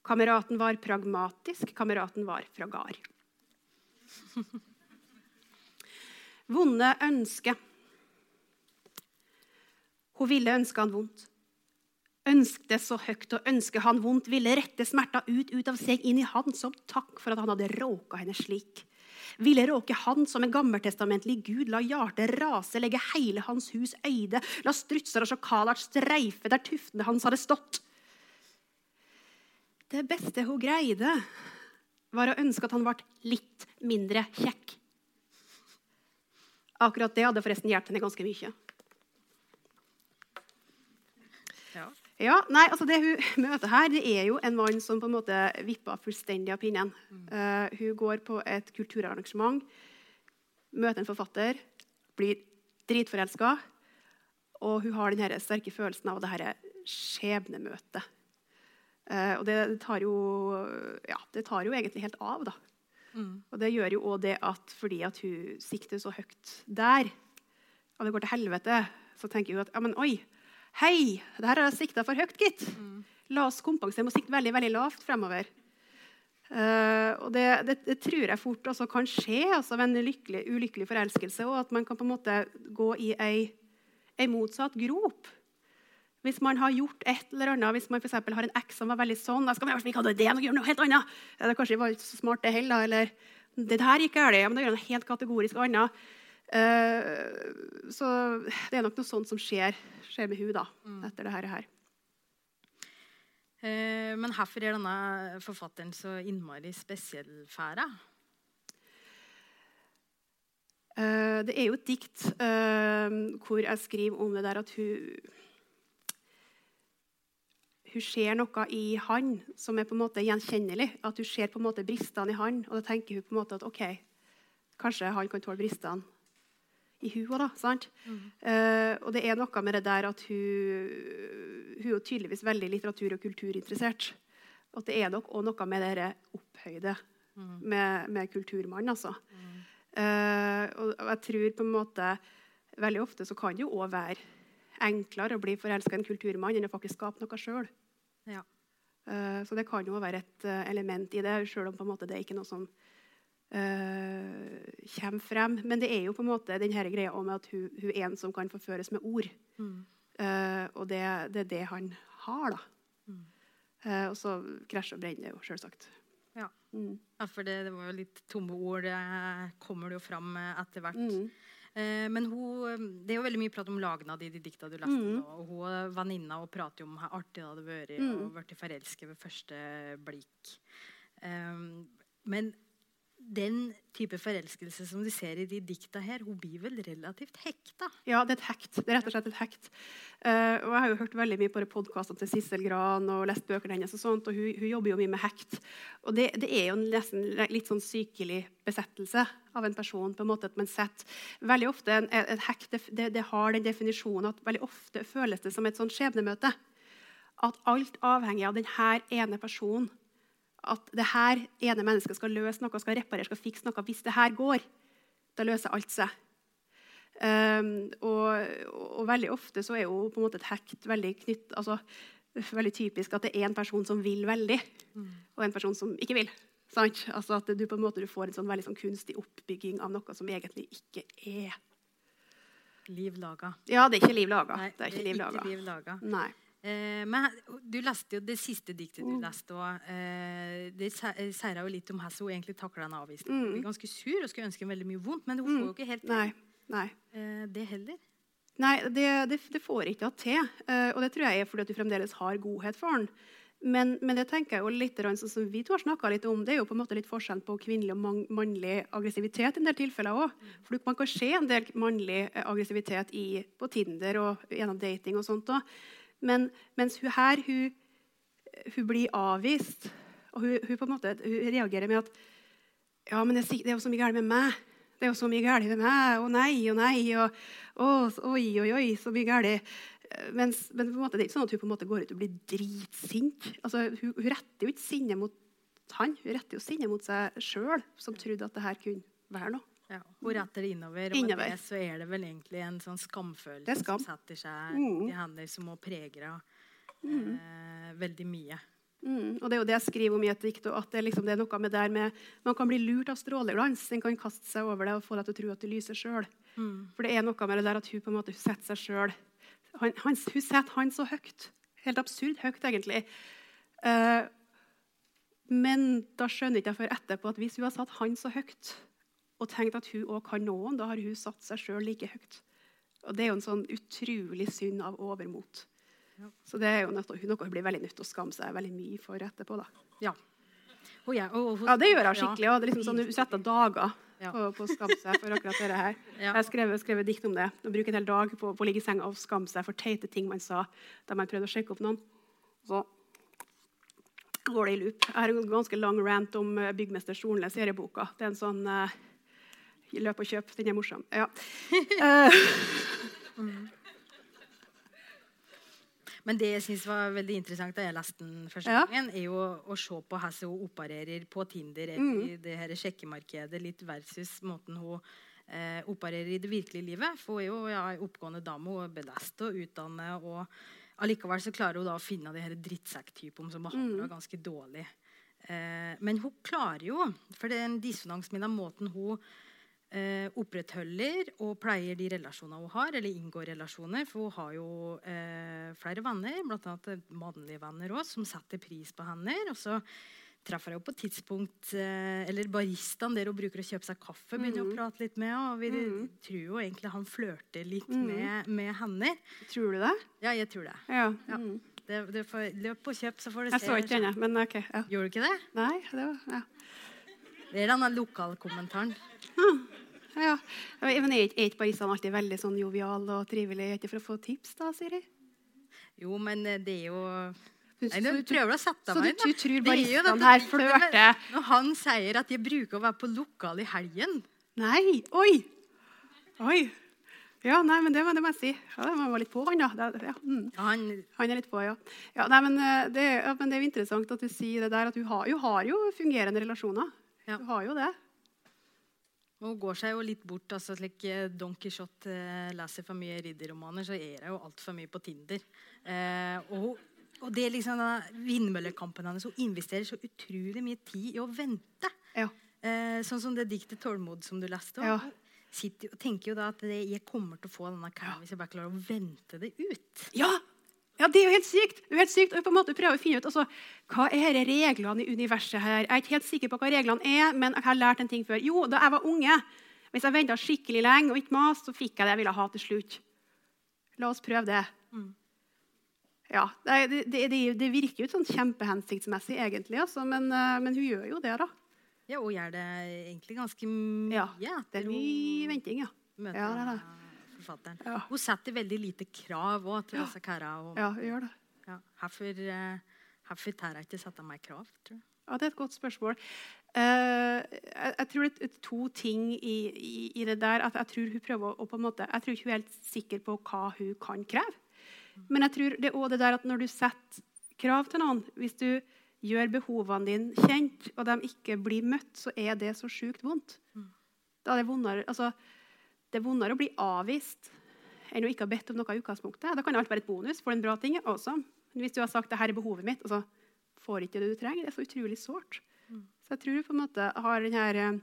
Kameraten var pragmatisk, kameraten var fra gard. Vonde ønske. Hun ville ønske han vondt. Ønskte så høyt og ønske han vondt, ville rette smerta ut, ut av seg inn i han som takk for at han hadde råka henne slik. Ville råke han som en gammeltestamentlig gud, la hjertet rase, legge hele hans hus øyde, la strutser og sjakaler streife der tuftene hans hadde stått. Det beste hun greide, var å ønske at han ble litt mindre kjekk. Akkurat det hadde forresten hjulpet henne ganske mye. Ja. Ja, nei, altså Det hun møter her, det er jo en mann som på en måte vipper fullstendig av pinnen. Eh, hun går på et kulturarrangement, møter en forfatter, blir dritforelska. Og hun har den sterke følelsen av det skjebnemøtet. Eh, og det, det, tar jo, ja, det tar jo egentlig helt av, da. Og det gjør jo òg det at fordi at hun sikter så høyt der, og det går til helvete, så tenker hun at ja, men oi, hei, det her har jeg sikta for høyt, gitt. La oss kompensere med å sikte veldig veldig lavt fremover. Uh, og det, det, det tror jeg fort også kan skje altså ved en lykkelig, ulykkelig forelskelse, og at man kan på en måte gå i ei, ei motsatt grop. Hvis man har gjort et eller annet, hvis man for har en eks som var veldig sånn, da skal man ikke ha det, og gjøre noe helt annet. Ja, det kanskje var ikke så smart det heller, eller det her gikk galt, ja, men da gjør man noe helt kategorisk annet. Uh, så det er nok noe sånt som skjer, skjer med hun da, etter det her. Uh, men hvorfor er denne forfatteren så innmari spesiellfæra? Uh, det er jo et dikt uh, hvor jeg skriver om det der at hun hun ser noe i han som er på en måte gjenkjennelig. At hun ser på en måte bristene i han, og da tenker hun på en måte at ok, kanskje han kan tåle bristene i hun òg, da. sant? Mm. Uh, og det er noe med det der at hun, hun er tydeligvis veldig litteratur- og kulturinteressert. Og at det er nok òg noe med det opphøyde mm. med, med kulturmannen, altså. Mm. Uh, og, og, jeg tror på en måte Veldig ofte så kan det jo òg være enklere å bli forelska i en kulturmann enn å faktisk skape noe sjøl. Ja. Uh, så det kan jo være et uh, element i det, sjøl om måte det er ikke noe som uh, kommer frem. Men det er jo på en måte den her greia om at hun, hun, er en som kan forføres med ord. Mm. og det, det, er det han har, da. Mm. og så krasjer og brenner det jo, sjølsagt. Ja. Mm. ja, for det, det, var jo litt tomme ord. Det kommer det jo fram etter hvert. Eh, men hun, det er jo veldig mye prat om lagene i de dikta du leste. Mm. Og hun venninna og prater om hvor artig det hadde vært mm. og blitt forelsket ved første blikk. Um, men den type forelskelse som du ser i de dikta her, hun blir vel relativt hekta? Ja, det er et hekt. Det er rett og slett et hekt. Uh, og Jeg har jo hørt veldig mye på podkastene til Sissel Gran og lest bøkene hennes. Og sånt, og hun, hun, jobber jo mye med hekt. Og det, det, er jo nesten litt sånn sykelig besettelse av en person. på en måte at man setter veldig ofte en, en hekt det, det, har den definisjonen at veldig ofte føles det som et sånn skjebnemøte. At alt avhenger av denne ene personen at det her ene mennesket skal løse noe, skal reparere, skal fikse noe. Hvis det her går, da løser alt seg. Um, og, og, veldig ofte så er jo på en måte et hekt veldig knytt, altså, veldig typisk at det er en person som vil veldig, mm. og en person som ikke vil. Altså at du på en måte du får en sånn veldig sånn kunstig oppbygging av noe som egentlig ikke er Liv laga. Ja, det er ikke liv laga. Nei, det er ikke liv laga. Liv laga. Nei. Eh, men du leste jo det siste diktet du mm. leste. og eh, Det sier jo litt om hvordan hun egentlig takler den avvisningen. Hun blir mm. ganske sur og skulle ønske veldig mye vondt, men hun får jo mm. ikke helt Nei. Nei. Eh, det heller. Nei, det, det, det får ikke til. Eh, og det tror jeg er fordi at du fremdeles har godhet for den. Men, men, det tenker jeg jo litt sånn som vi to har snakka litt om, det er jo på en måte litt forskjell på kvinnelig og mannlig aggressivitet. i en del tilfeller også. For Man kan se en del mannlig eh, aggressivitet i, på Tinder og gjennom dating. og sånt også. Men mens hun her hun, hun blir avvist, og hun, hun, på en måte, hun reagerer med at ja, men det, det er jo så mye galt med meg. Det er jo så mye galt med meg. Å nei, å nei. Og, å, oi, oi, oi, så mye galt. Mens, men på en måte, det er ikke sånn at hun på en måte går ut og blir dritsint. Altså, hun, hun retter jo ikke sinnet mot han. Hun retter jo sinnet mot seg sjøl, som trodde at det her kunne være noe. Ja, Hun retter innover, og innover. det så er det vel egentlig en sånn skamfølelse skam. som setter seg mm. i hender, som må prege mm. eh, veldig mye. Mm. Og Det er jo det jeg skriver om i et dikt. at det, liksom, det, er noe med der med, Man kan bli lurt av stråleglans. Den kan kaste seg over deg og få deg til å tro at det lyser sjøl. Mm. For det er noe med det der at hun på en måte setter seg sjøl Hun setter han så høyt. Helt absurd høyt, egentlig. Uh, men da skjønner ikke jeg før etterpå at hvis hun har satt han så høyt, og tenkt at hun òg kan noen, da har hun satt seg sjøl like høyt. Og Det er jo en sånn utrolig synd av overmot. Ja. Så det er jo noe, noe hun blir veldig nødt til å skamme seg veldig mye for etterpå. da. Ja. Og og, og, ja, det gjør jeg skikkelig. Ja. Det er liksom sånn, Hun setter dager ja. på, på, å skamme seg for akkurat dette her. Ja. Jeg har skrevet, skrevet, dikt om det. Å bruke en hel dag på, på å ligge i senga og skamme seg for teite ting man sa da man prøvde å sjekke opp noen. Så går det i loop. Jeg har en ganske lang rant om uh, byggmester Solnes serieboka. Det er en sånn uh, Løp og kjøp. Den er morsom. Ja. mm. Men det jeg synes var veldig interessant da jeg leste den første ja. gangen, er jo å se på hvordan hun opererer på Tinder mm. i det her sjekkemarkedet litt versus måten hun eh, opererer i det virkelige livet. For hun er jo ja, oppgående dame, hun er belest og utdannet. og Allikevel så klarer hun da å finne de her drittsekktypene som behandler henne mm. ganske dårlig. Eh, men hun klarer jo, for det er en dissonans mellom måten hun eh, opprettholder og pleier de relasjonene hun har, eller inngår relasjoner. For hun har jo eh, flere venner, bl.a. mannlige venner også, som setter pris på henne. Og så treffer jeg henne på et tidspunkt eh, Eller baristaen der hun bruker å kjøpe seg kaffe, begynner mm. å prate litt med. Og vi mm. tror jo egentlig han flørter litt mm. med, med, henne. Tror du det? Ja, jeg tror det. Ja. ja. Mm. Det, det får, løp og kjøp, så får du se. Jeg så ikke denne, men ok. Ja. Gjorde du ikke det? Nei, det var, ja. Det er denne lokalkommentaren. Ja. Ja. Men er ikke baristene alltid veldig sånn jovial og trivelig? Ikke for å få tips, da, Siri? Jo, men eh, det er jo Nei, du prøver å sette meg inn. Så du, tror baristene her flørter? Når han sier at jeg bruker å være på lokal i helgen Nei! Oi! Oi! Ja, nei, men det, det må jeg si. Ja, det var litt på, han, da. Ja. Mm. Han, han, er litt på, ja. ja, nei, men eh, det, ja, men det, er jo interessant at du sier det der, at du har, du har jo fungerende relasjoner. Ja. Du har jo det. Og går seg jo litt bort. altså slik eh, Don Quijote eh, leser for mye ridderromaner, så er jo altfor mye på Tinder. Eh, og, og, det liksom vindmøllekampen hennes. Hun investerer så utrolig mye tid i å vente. Ja. Eh, sånn som det diktet 'Tålmod' som du leste. Ja. Hun sitter og tenker jo da at det, jeg kommer til å få denne karen hvis jeg bare klarer å vente det ut. Ja, ja, Det er jo helt sykt. Det er helt sykt. Og på en måte prøve å finne ut altså, hva er reglene i universet her. Jeg er ikke helt sikker på hva reglene er, men jeg har lært en ting før. Jo, da jeg var unge, hvis jeg venta skikkelig lenge og ikke maste, så fikk jeg det jeg ville ha til slutt. La oss prøve det. Mm. Ja, det, det, det, det, virker jo sånn kjempehensiktsmessig, egentlig, altså, men, eh, men, hun gjør jo det. da. Ja, og gjør det egentlig ganske mye Ja, Det er mye venting, ja. møter Ja, det er det. Forfatteren. Ja. Hun setter veldig lite krav også til disse karene. Og, Ja, gjør det. ja, Hvorfor eh, hvorfor tør jeg ikke sette meg krav? tror jeg. Ja, Det er et godt spørsmål. Uh, jeg, jeg tror det er to ting i, i, i det der. At jeg tror hun prøver å på en måte, jeg tror ikke hun er helt sikker på hva hun kan kreve. Men jeg tror det er også det der at når du setter krav til noen Hvis du gjør behovene dine kjent, og de ikke blir møtt, så er det så sjukt vondt. Da er det vondere, altså, det er vondere å bli avvist enn å ikke ha bedt om noe i utgangspunktet. Da kan alt være et bonus. For en bra ting awesome. Men hvis du har sagt det her er behovet mitt, og så får ikke det du trenger, det er så utrolig sårt. Så jeg tror du på en måte har den her eh,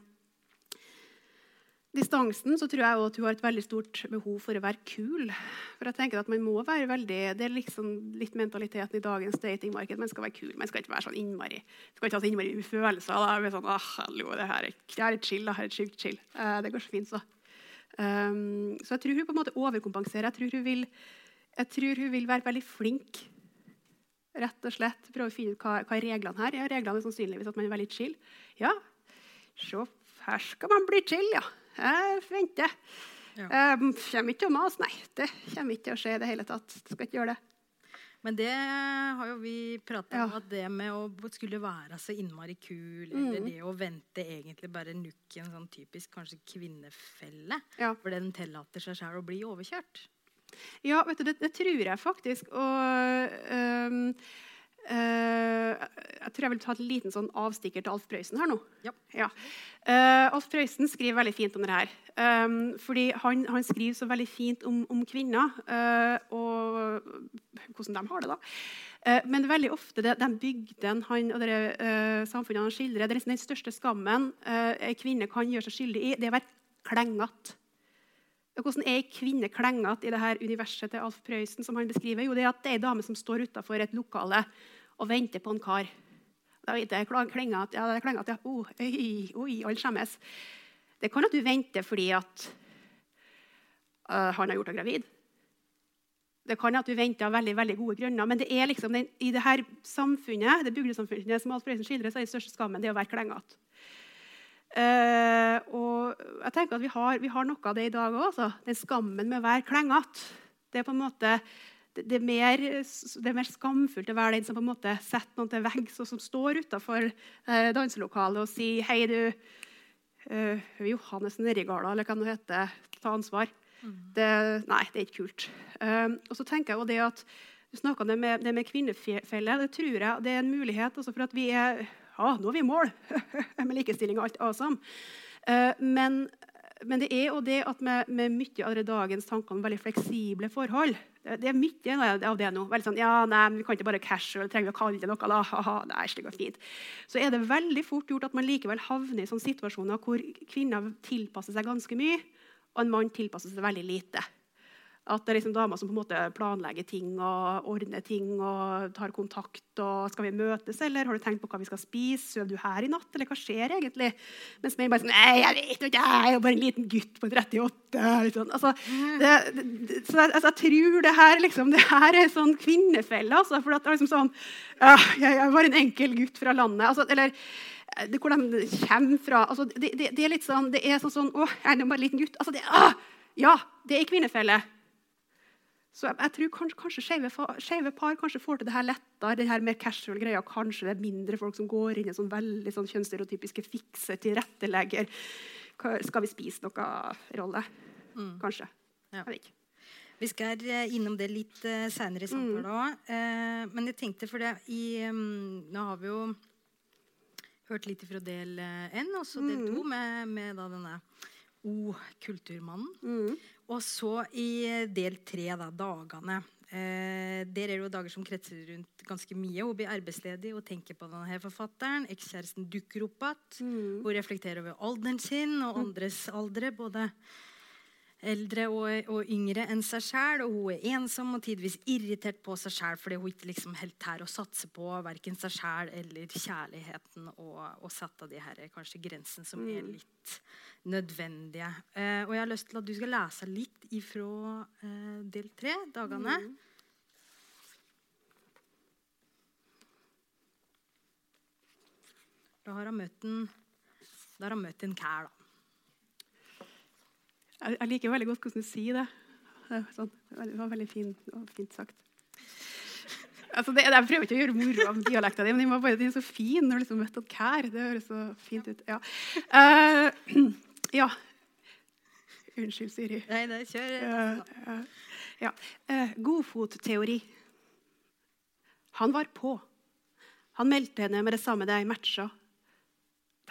distansen, så tror jeg også at hun har et veldig stort behov for å være kul. For jeg tenker at man må være veldig, Det er liksom litt mentaliteten i dagens datingmarked. Man skal være kul. Man skal ikke være sånn innmari skal ikke ha så innmari følelser. Da. Er Sånn, ah, hallo, det her er, det her er chill. Det her er sjukt chill. Eh, det går så fint, så. Um, så jeg tror hun på en måte overkompenserer. Jeg tror hun vil, jeg tror hun vil være veldig flink. Rett og slett Prøve å finne ut hva, hva er reglene her Ja, reglene er sannsynligvis at man er veldig chill. Ja, se, her skal man bli chill, ja. Jeg venter. Ja. Um, kommer ikke til å mase, nei. Det kommer ikke til å skje i det hele tatt. Det skal ikke gjøre det. Men det har jo vi prata om, at det med å skulle være så innmari kul, eller det å vente egentlig bare nukk i en sånn typisk kanskje kvinnefelle, Ja. for den tillater seg selv å bli overkjørt. Ja, vet du, det, det tror jeg faktisk. Og øh, jeg tror jeg vil ta et liten sånn avstikker til Alf Prøysen her nå. Ja. Eh, Alf Prøysen skriver veldig fint om det her. Um, fordi han, han skriver så veldig fint om, om kvinner eh, og hvordan de har det. da. Eh, men veldig ofte det, den bygden han og det samfunnet han skildrer, det er liksom den største skammen uh, ei kvinne kan gjøre seg skyldig i, det er å være klengete. Hvordan er ei kvinne klengete i det her universet til Alf Prøysen? som han beskriver? Jo, det er at det er ei dame som står utafor et lokale og venter på en kar. Da vet jeg, klengete, ja, det er klengete, ja. Oi, oi, alle skjemmes. Det kan at du venter fordi at øh, han har gjort deg gravid. Det kan at du venter av veldig, veldig gode grunner, men det er liksom den, i det her samfunnet, det bygdesamfunnet som Alf Prøysen skildrer, så er den største skammen det å være klengete. Eh, og jeg tenker at vi har, vi har noe av det i dag òg. Den skammen med å være klengete. Det er på en måte det, det, er mer, det er mer skamfullt å være den som på en måte setter noen til veggs, og som står utafor eh, danselokalet og sier 'Hei, du eh, Johannes Nerigala', eller hva det heter. Ta ansvar. Det, nei, det er ikke kult. Um, og så tenker jeg jo det at Du snakka om det med, det med kvinnefelle. Det tror jeg det er en mulighet også for at vi er Ja, nå er vi i mål med likestilling og alt awesome. Uh, men, men det er jo det at med, med mye av dagens tanker om veldig fleksible forhold Det, er mye av det nå. Veldig sånn, ja, nei, men Vi kan ikke bare casual, trenger vi å kalle det noe. da, det nei, det går fint. Så er det veldig fort gjort at man likevel havner i sånne situasjoner hvor kvinner tilpasser seg ganske mye, og en mann tilpasser seg veldig lite. At det er liksom damer som på en måte planlegger ting og ordner ting og tar kontakt. og 'Skal vi møtes, eller har du tenkt på hva vi skal spise? Sover du her i natt, eller hva skjer egentlig?' Mens menn bare sånn 'Nei, jeg vet ikke, jeg er jo bare en liten gutt på 38.' Litt sånn. altså, det, det, så jeg, altså, jeg tror det her liksom, det her er sånn kvinnefelle. Altså, for det er liksom sånn 'Jeg er bare en enkel gutt fra landet.' Altså, eller det, hvor de kommer fra. Altså, det, er litt sånn, det er sånn, sånn 'Å, jeg er bare en liten gutt.' Altså, det, ah, ja, det er kvinnefelle. Så jeg, jeg tror kanskje, kanskje skeive, par kanskje får til det her lettere. det her mer casual greia. Kanskje det er mindre folk som går inn i sånn veldig sånn kjønnsstereotypiske fikser, tilrettelegger. Skal vi spise noe rolle? Kanskje. Ja. Jeg vet ikke. Vi skal eh, innom det litt uh, seinere i samtalen òg. Eh, men jeg tenkte for det i, mm, Nå har vi jo hørt litt fra del én, og så del to med, med da O-kulturmannen. Og så i del tre, da, dagene. Eh, der er det jo dager som kretser rundt ganske mye. Hun blir arbeidsledig og tenker på denne forfatteren. Ekskjæresten dukker opp igjen. Hun reflekterer over alderen sin og andres aldre. både eldre og, og yngre enn seg sjæl. Og hun er ensom og tidvis irritert på seg sjæl fordi hun ikke liksom helt tør å satse på verken seg sjæl eller kjærligheten og, og sette de her kanskje grensene som er litt nødvendige. Eh, og jeg har lyst til at du skal lese litt ifra eh, del tre, dagene. Da har hun møtt en Da har han møtt en kær, da. Jeg, jeg liker veldig godt hvordan du sier det. Sånn, det var veldig fin, det var fint sagt. Altså det, jeg prøver ikke å gjøre moro av dialekta di, men den var bare, den så fin når du liksom møtte kær. Det høres så fint ut. Ja. Uh, ja. Unnskyld, Siri. Nei, det kjør. Uh, uh, ja. Godfotteori. Han var på. Han meldte henne med det samme de matcha.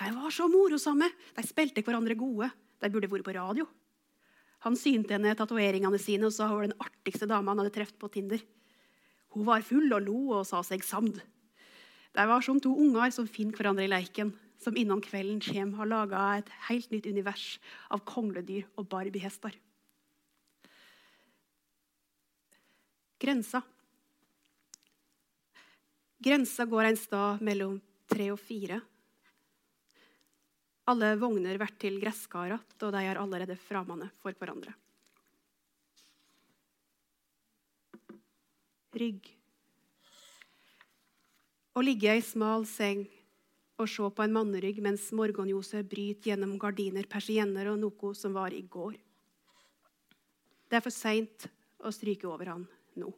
De var så morosomme. De spilte hverandre gode. De burde vært på radio. Han synte henne tatoveringene sine og sa hun var den artigste dama han hadde truffet på Tinder. Hun var full og lo og sa seg samd. De var som to unger som finner hverandre i leiken, som innan kvelden kommer har laga et helt nytt univers av kongledyr og barbiehester. Grensa. Grensa går en stad mellom tre og fire. Alle vogner vært til gresskarat, og de er allerede framande for hverandre. Rygg. Å ligge i smal seng og se på en mannerygg mens morgenljoset bryter gjennom gardiner, persienner og noe som var i går. Det er for seint å stryke over han nå.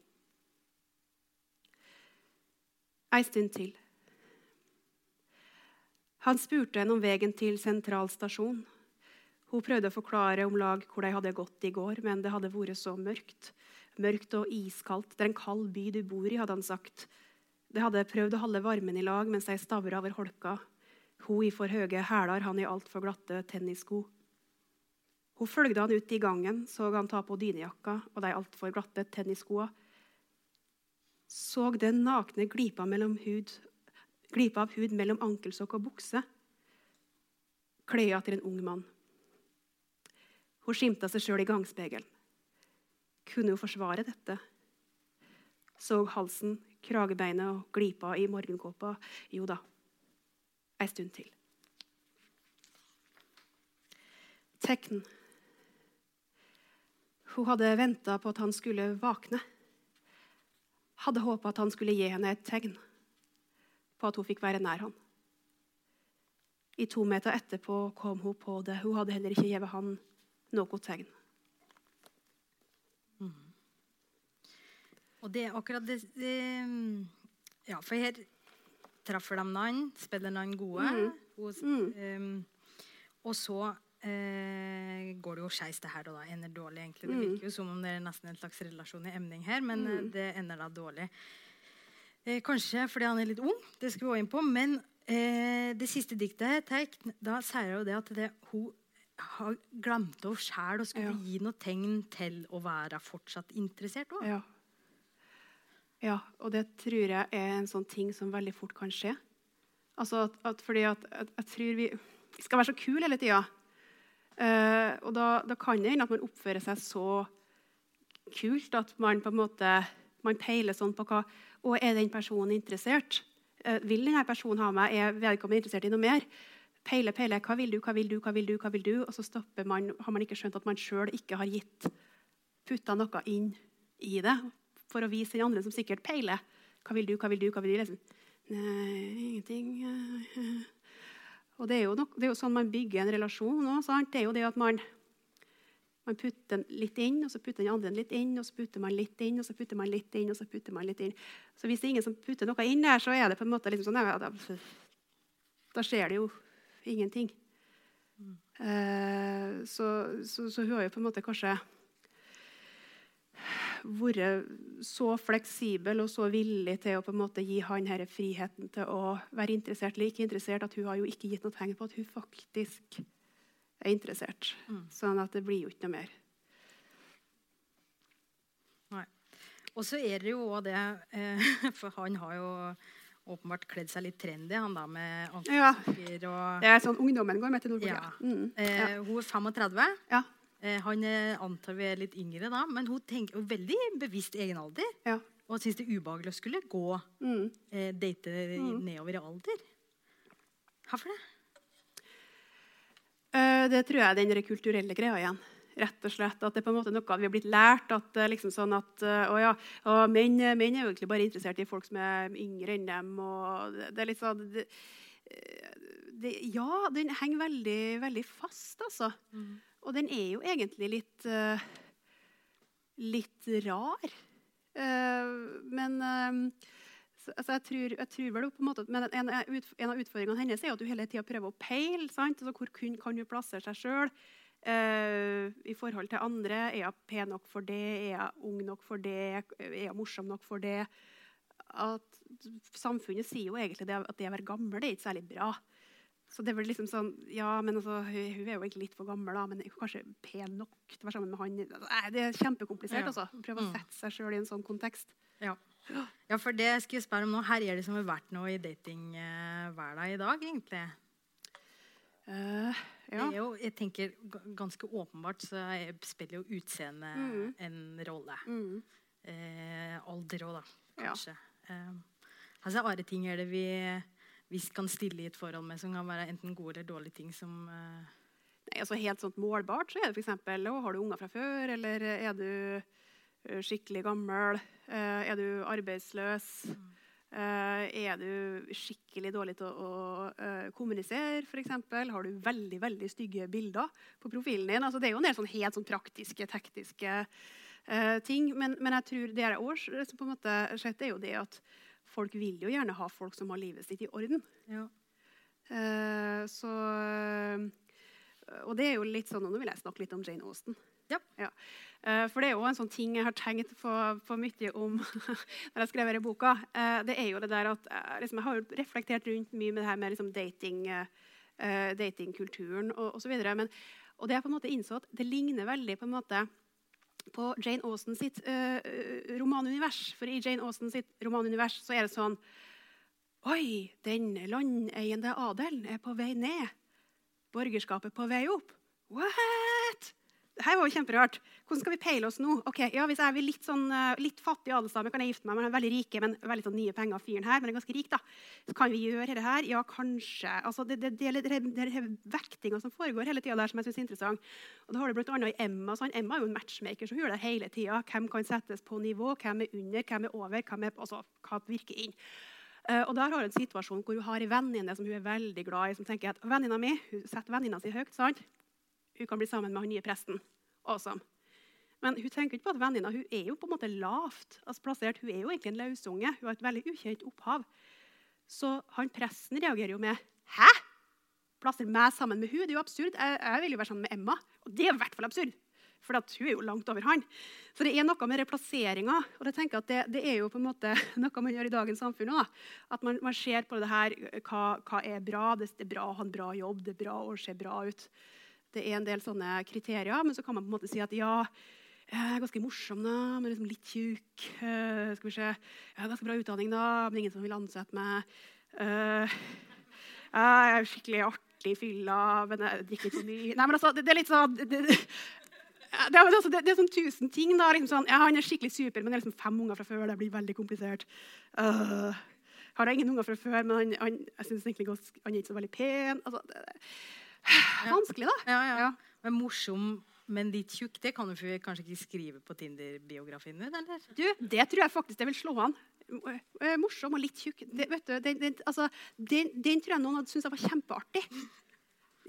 Ei stund til. Han spurte henne om veien til sentralstasjon. Hun prøvde å forklare om lag hvor de hadde gått i går, men det hadde vært så mørkt. Mørkt og iskaldt. Det er en kald by du bor i, hadde han sagt. De hadde prøvd å holde varmen i lag mens de stavra over holka. Hun i for høye hæler, han i altfor glatte tennissko. Hun fulgte han ut i gangen, så han ta på dynejakka og de altfor glatte tennisskoa. Så den nakne glipa, mellom hud, glipa av hud mellom ankelsokk og bukse. kløya til en ung mann. Hun skimta seg sjøl i gangspegelen. Kunne hun forsvare dette? Så halsen, kragebeinet og glipa i morgenkåpa. Jo da, ei stund til. Tekn. Hun hadde venta på at han skulle våkne. Hadde håpa at han skulle gi henne et tegn på at hun fikk være nær han. I to meter etterpå kom hun på det. Hun hadde heller ikke gitt han noe tegn. Og det er akkurat det, det Ja, for her treffer de hverandre, spiller hverandre gode. Mm. Og, Mm. um, og så eh, går det jo skeis, det her, og da ender dårlig. egentlig. Det Mm. virker jo som om det er nesten en slags relasjon i emning her, men eh, Mm. det ender da dårlig. Eh, kanskje fordi han er litt ung, det skal vi gå inn på. Men eh, det siste diktet, Teik, da sier jo det at det, hun har glemt henne sjæl og skulle Ja. gi noe tegn til å være fortsatt interessert òg. Ja. ja, og det tror jeg er en sånn ting som veldig fort kan skje. Altså at, at fordi at, at jeg tror vi skal være så kule hele tida. Uh, og da, da kan det hende at man oppfører seg så kult at man på en måte man peiler sånn på hva og Er den personen interessert? Eh, vil denne personen ha meg? Er vedkommende interessert i noe mer? Peile, peile. Hva vil du, hva vil du, hva vil du? hva vil du? Og så stopper man, har man ikke skjønt at man sjøl ikke har gitt putta noe inn i det for å vise den andre som sikkert peiler. Hva vil du, hva vil du, hva vil du? Liksom. Nei, ingenting. Og det er, jo nok, det er jo sånn man bygger en relasjon òg. Det er jo det at man, man putter litt inn, og så putter den andre litt inn, og så putter man litt inn, og så putter man litt inn, og så putter man litt inn. Så hvis det er ingen som putter noe inn der, så er det på en måte liksom sånn ja, da, da skjer det jo ingenting. Eh, så, så, så hun har jo på en måte kanskje vært så fleksibel og så villig til å på en måte gi han her friheten til å være interessert eller ikke interessert, at hun har jo ikke gitt noe tegn på at hun faktisk er interessert. Mm. Sånn at det blir jo ikke noe mer. Nei. Og så er det jo også det eh, For han har jo åpenbart kledd seg litt trendy, han da med Ja. ankelsokker og Det er sånn ungdommen går med til Nordkorea. Ja. Mm, eh. Hun er 35. Ja. Eh, han antar vi er litt yngre, da, men hun tenker jo veldig bevisst egen alder. Ja. Og syns det er ubehagelig å skulle gå Mm. eh, date Mm. nedover i alder. Hvorfor det? Eh, Det tror jeg er den kulturelle greia igjen. Rett og slett At det er på en måte noe vi har blitt lært. at liksom sånn at, eh, å ja, og menn, menn er jo egentlig bare interessert i folk som er yngre enn dem. og Det, det er litt sånn det, det, Ja, den henger veldig, veldig fast, altså. Og den er jo egentlig litt uh, litt rar. Uh, men så, altså jeg, tror, jeg tror vel på en måte, men en, en av utfordringene hennes er at du hele tida prøver å peile. sant? Altså, hvor kun kan du plassere seg sjøl i forhold til andre? Er jeg pen nok for det? Er jeg ung nok for det? Er jeg morsom nok for det? At Samfunnet sier jo egentlig det, at det å være gammel det er ikke særlig bra. Så det er vel liksom sånn, ja, men altså, hun, hun er jo egentlig litt for gammel, da, men er kanskje pen nok til å være sammen med han. Nei, det er kjempekomplisert. Ja. altså. Prøve å Mm. sette seg sjøl i en sånn kontekst. Ja. Ja, for det skal jeg spørre om nå. Her er det som har vært noe i datingverden i dag, egentlig. Det ja. jo, jeg tenker Ganske åpenbart så er- spiller jo utseende Mm. en rolle. Mm. Eh, alder òg, da, Ja. kanskje. Eh, altså, andre ting er det vi, vi kan stille i et forhold med, som kan være enten gode eller dårlige ting som eh, Nei, altså Helt sånn målbart så er det f.eks. Har du unger fra før, eller er du eh, skikkelig gammel? Eh, er du arbeidsløs? Eh, er du skikkelig dårlig til å, å eh, kommunisere, f.eks.? Har du veldig veldig stygge bilder på profilen din? Altså, det er jo en del sånn helt sånn praktiske, tekniske eh, ting. Men, men jeg tror det jeg også på en måte sett, er jo det at folk vil jo gjerne ha folk som har livet sitt i orden. ja. Eh, så Og det er jo litt sånn, Nå vil jeg snakke litt om Jane Austen. Ja. ja. for det er jo en sånn ting jeg har tenkt på, på mye om når jeg skrev denne boka. Eh, det er jo det der at eh, liksom, Jeg har reflektert rundt mye med det her med liksom, dating, eh, eh, datingkulturen og osv. Og det jeg på en måte innså at det ligner veldig på en måte på Jane Austen sitt uh, romanunivers. For i Jane Austen sitt romanunivers så er det sånn Oi, den landeiende adelen er på vei ned. Borgerskapet på vei opp. What? Det her var jo kjemperart. Hvordan skal vi peile oss nå? Ok, ja, Hvis jeg er litt, sånn, eh, litt fattig adelsdame, kan jeg gifte meg med den veldig rike, men veldig sånn nye penger fyren her, men er ganske rik, da. Så kan vi gjøre dette her? Ja, kanskje. Altså, det, det, det, det, er vektinga som foregår hele tida der, som jeg synes er interessant. Og da har du annet i Emma. Sånn. Emma er jo en matchmaker som gjør det hele tida. Hvem kan settes på nivå, hvem er under, hvem er over, hvem er, altså, hva virker inn. Uh, og der har hun en situasjon hvor hun har en venninne som hun er veldig glad i. som tenker at Venninna mi hun setter venninna si høyt. sant? Hun kan bli sammen med han nye presten. Awesome. Men hun tenker ikke på at venninna hun er jo på en måte lavt altså plassert. Hun er jo egentlig en lausunge. Hun har et veldig ukjent opphav. Så han presten reagerer jo med Hæ? Plasser meg sammen med hun? Det er jo absurd. Jeg, jeg vil jo være sammen med Emma. Og det er i hvert fall absurd. For hun er jo langt over han. Så det er noe med replasseringa. Og jeg tenker at det, det er jo på en måte noe man gjør i dagens samfunn òg. At man, man ser på det her hva, hva er bra. Det er bra å ha en bra jobb, det er bra å se bra ut. Det er en del sånne kriterier, men så kan man på en måte si at ja, jeg er ganske morsom, da, men liksom litt tjukk. Uh, skal vi se. Jeg har ganske bra utdanning, da, men ingen som vil ansette meg. Uh, jeg er skikkelig artig fylla, men jeg drikker ikke så mye. Nei, men altså, det, det er litt sånn det, altså, det, det er sånn tusen ting. da, liksom sånn, ja, Han er skikkelig super, men det er liksom fem unger fra før. Det blir veldig komplisert. Uh, har jeg ingen unger fra før, men han, han, jeg synes egentlig han er ikke så veldig pen. Altså, vanskelig, da. Ja, ja. Men morsom, men litt tjukk, det kan du kanskje ikke skrive på Tinder-biografien din? eller? Du, det tror jeg faktisk det vil slå an. Morsom og litt tjukk. Det, vet du, den, den, altså, den, den tror jeg noen hadde syntes var kjempeartig.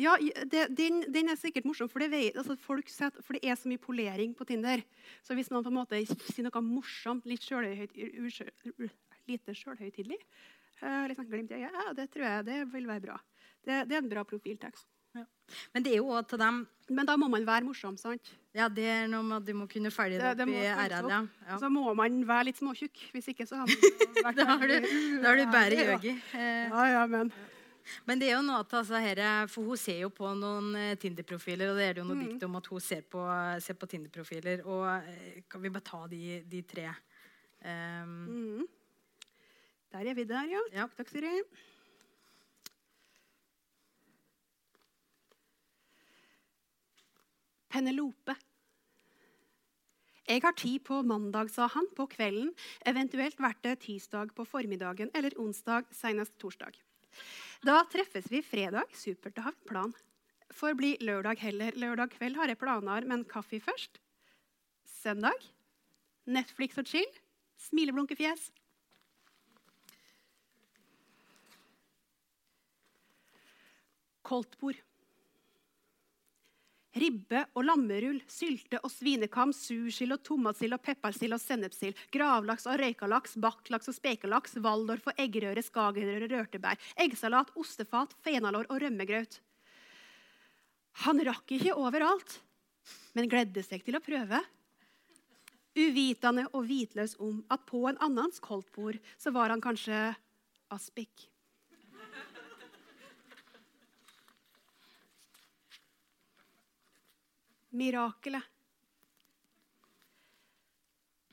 Ja, det, den, den er sikkert morsom, for det, vet, altså, folk setter, for det er så mye polering på Tinder. Så hvis noen på en måte sier noe morsomt, litt sjølhøyt, usjø- lite sjølhøytidelig, uh, sånn glimt i øyet, ja, det tror jeg det vil være bra. Det, det er en bra profiltekst. Men det er jo også til dem Men da må man være morsom, sant? Ja, det er noe med at du må kunne følge det Det- opp i RR. Ja. Ja. Så må man være litt småtjukk. Hvis ikke så har man vært Da har du, da har du bare yogi. Eh, Ja, ja, men Men det er jo noe at altså, her, for hun ser jo på noen eh, Tinder-profiler, og det er det jo noe Mm. dikt om at hun ser på, ser på Tinder-profiler. Og eh, kan vi bare ta de, de tre? Um, mm. Der er vi der, ja. Ja. Takk, Siri. Penelope. Jeg har tid på mandag, sa han, på kvelden. Eventuelt vært det tirsdag på formiddagen eller onsdag, senest torsdag. Da treffes vi fredag. Supert å ha en plan. Får bli lørdag heller. Lørdag kveld har jeg planer, men kaffe først. Søndag. Netflix og chill. Smileblunkefjes. Koldtbord. Ribbe og lammerull, sylte og svinekam, sursild og tomatsild og peppersild og sennepsild, gravlaks og røykalaks, baklaks og spekelaks, waldorf og eggerøre, skagenrøre, rørtebær, eggsalat, ostefat, fenalår og rømmegraut. Han rakk ikke overalt, men gledde seg til å prøve. Uvitende og hvitløs om at på en annens koldtbord så var han kanskje aspik. Mirakelet.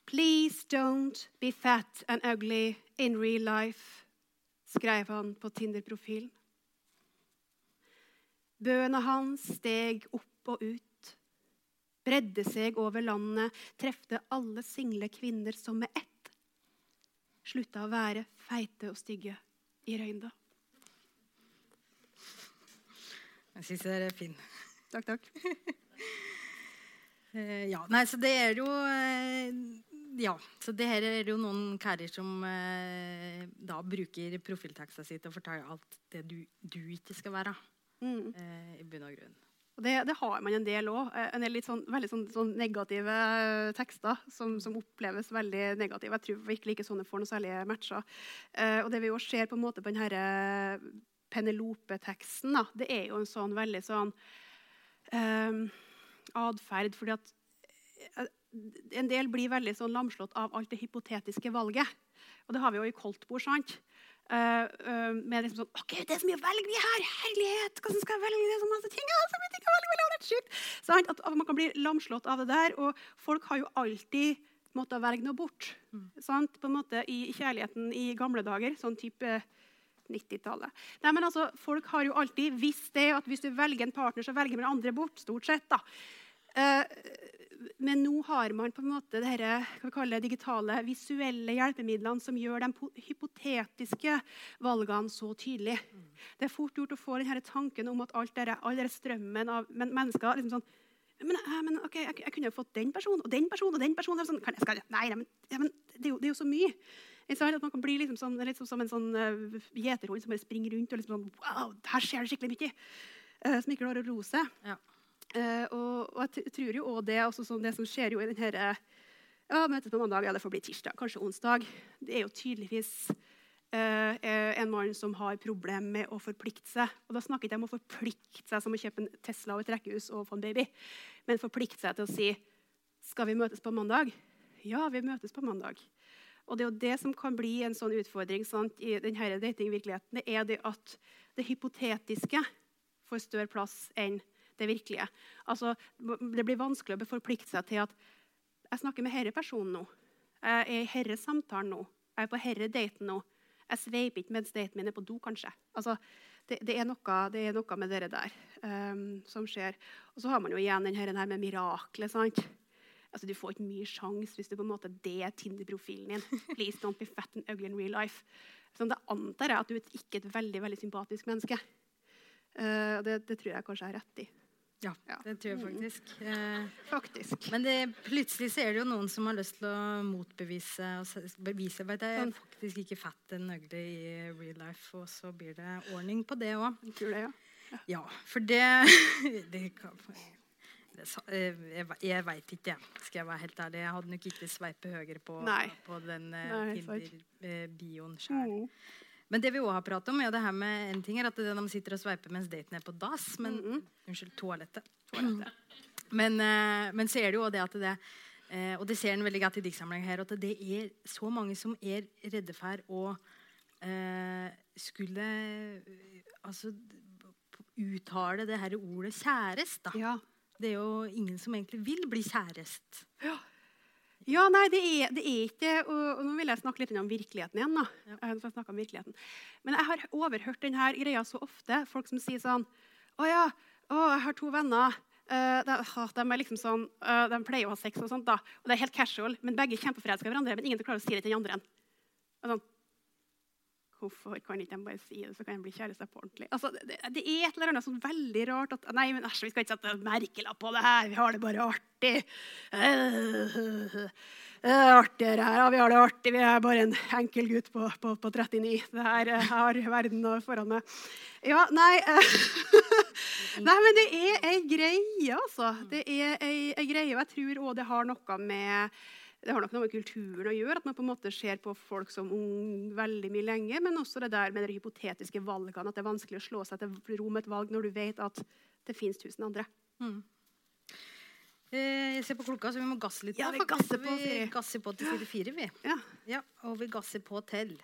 Please don't be fat and ugly in real life, skrev han på Tinder-profilen. Bøene hans steg opp og ut, bredde seg over landet, trefte alle single kvinner som med ett slutta å være feite og stygge i røynda. Jeg syns det er fin. Takk, takk. Eh, ja, nei, så det er jo eh, Ja, så det her er jo noen karer som eh, da bruker profilteksten si til å fortelle alt det du, du ikke skal være. Mm. Eh, I bunn og grunn. Det, det har man en del òg. En del litt sånn, veldig sånn, sånn negative tekster som, som, oppleves veldig negative. Jeg tror virkelig ikke sånne får noe særlige matcher. Eh, og det vi jo ser på en måte på denne Penelope-teksten, det er jo en sånn veldig sånn eh, atferd. fordi at eh, en del blir veldig sånn lamslått av alt det hypotetiske valget. Og det har vi jo i koldtbord. sant? Uh, uh, med liksom sånn OK, det er så mye å velge her! Herlighet! Hvordan skal jeg velge? Det er så masse ting, så mye ting å velge er sjukt. Sånn, at, man kan bli lamslått av det der. Og folk har jo alltid måttet velge noe bort. Mm. Sant? På en måte I kjærligheten i gamle dager, sånn type 90-tallet. Nei, men altså, Folk har jo alltid visst det at hvis du velger en partner, så velger man andre bort. stort sett da. Eh, men nå har man på en måte disse digitale, visuelle hjelpemidlene som gjør de hypotetiske valgene så tydelige. Det er fort gjort å få denne tanken om at alt dette, all denne strømmen av mennesker liksom sånn, men, men okay, jeg, jeg, kunne jo fått den personen og den personen og den personen. Sånn, jeg, skal, nei, men, ja, men det, er jo, det, er jo, så mye. At man kan bli liksom sånn, litt som en sånn uh, gjeterhund som bare springer rundt og liksom sånn, wow, her skjer det skikkelig mye. Uh, som ikke klarer å roe seg. Ja. Uh, og, og, jeg tror jo også det, også sånn det som skjer jo i denne ja, møtet på mandag, ja, det får bli tirsdag, kanskje onsdag. Det er jo tydeligvis uh, en mann som har problemer med å forplikte seg. Og da snakker jeg ikke om å forplikte seg som å kjøpe en Tesla og et rekkehus og få en baby, men forplikte seg til å si skal vi møtes på mandag? Ja, vi møtes på mandag. Og det er jo det som kan bli en sånn utfordring sant, i denne datingvirkeligheten. Det er det at det hypotetiske får større plass enn det virkelige. Altså, det blir vanskelig å forplikte seg til at jeg snakker med denne personen nå. Jeg er i denne samtalen nå. Jeg er på denne daten nå. Jeg sveiper ikke mens daten min er på do, kanskje. Altså, det, det, er noe, det, er noe, med det der um, som skjer. Og så har man jo igjen den her med miraklet. sant? Altså, du får ikke mye sjanse hvis du på en måte det er Tinder-profilen din. Please don't be fat and ugly in real life. Så det antar jeg at du er ikke et veldig veldig sympatisk menneske. Uh, det, det tror jeg kanskje jeg har rett i. Ja, det tror jeg mm. faktisk. Eh, faktisk. Men det, plutselig så er det jo noen som har lyst til å motbevise og bevise at jeg er sånn. faktisk ikke fat and ugly i real life. Og så blir det ordning på det òg. Ja. ja, for det, det kan, jeg, jeg veit ikke, skal jeg være helt ærlig. Jeg hadde nok ikke sveipet høyere på, på den uh, Tinder-bioen sjøl. Mm. Men det vi også har pratet om, er det her med en ting er at de sitter og sveiper mens daten er på dass. Men, mm -hmm. Unnskyld, toalettet. toalettet. Men, men, så er det jo det at det Og det ser en veldig godt i diktsamlinga her, at det er så mange som er redde for å eh, skulle altså uttale det her ordet kjærest. Da. Ja. Det er jo ingen som egentlig vil bli kjærest. Ja. Ja, nei, det er, det er ikke og, og, Nå vil jeg snakke litt om virkeligheten igjen. da. Ja. Jeg om virkeligheten. Men jeg har overhørt denne greia så ofte. Folk som sier sånn Å ja, å, jeg har to venner. Uh, de, de, er liksom sånn, uh, de pleier å ha sex, og sånt da. Og det er helt casual, men begge er kjempeforelska i hverandre. Men ingen klarer å si det til den andre. Og sånn, Hvorfor kan ikke de bare si det, så kan de bli kjærester på ordentlig? Altså, det, det, er et eller annet sånn veldig rart at Nei, men æsj, vi skal ikke sette merkelapp på det her. Vi har det bare artig. Uh, uh, artigere her. Ja, vi har det artig. Vi er bare en enkel gutt på, på, på 39. Det her uh, har verden foran meg. Ja, nei uh, Nei, men det er ei greie, altså. Det er ei, ei greie, og jeg tror òg det har noe med det har nok noe med kulturen å gjøre, at man på en måte ser på folk som ung veldig mye lenge. Men også det der med de hypotetiske valgene, at det er vanskelig å slå seg til ro med et valg når du vet at det fins tusen andre. Mm. Eh, jeg ser på klokka, så vi må gasse litt. Ja, vi gasser på, vi gasser på til side fire, vi. Ja. ja. Og vi gasser på til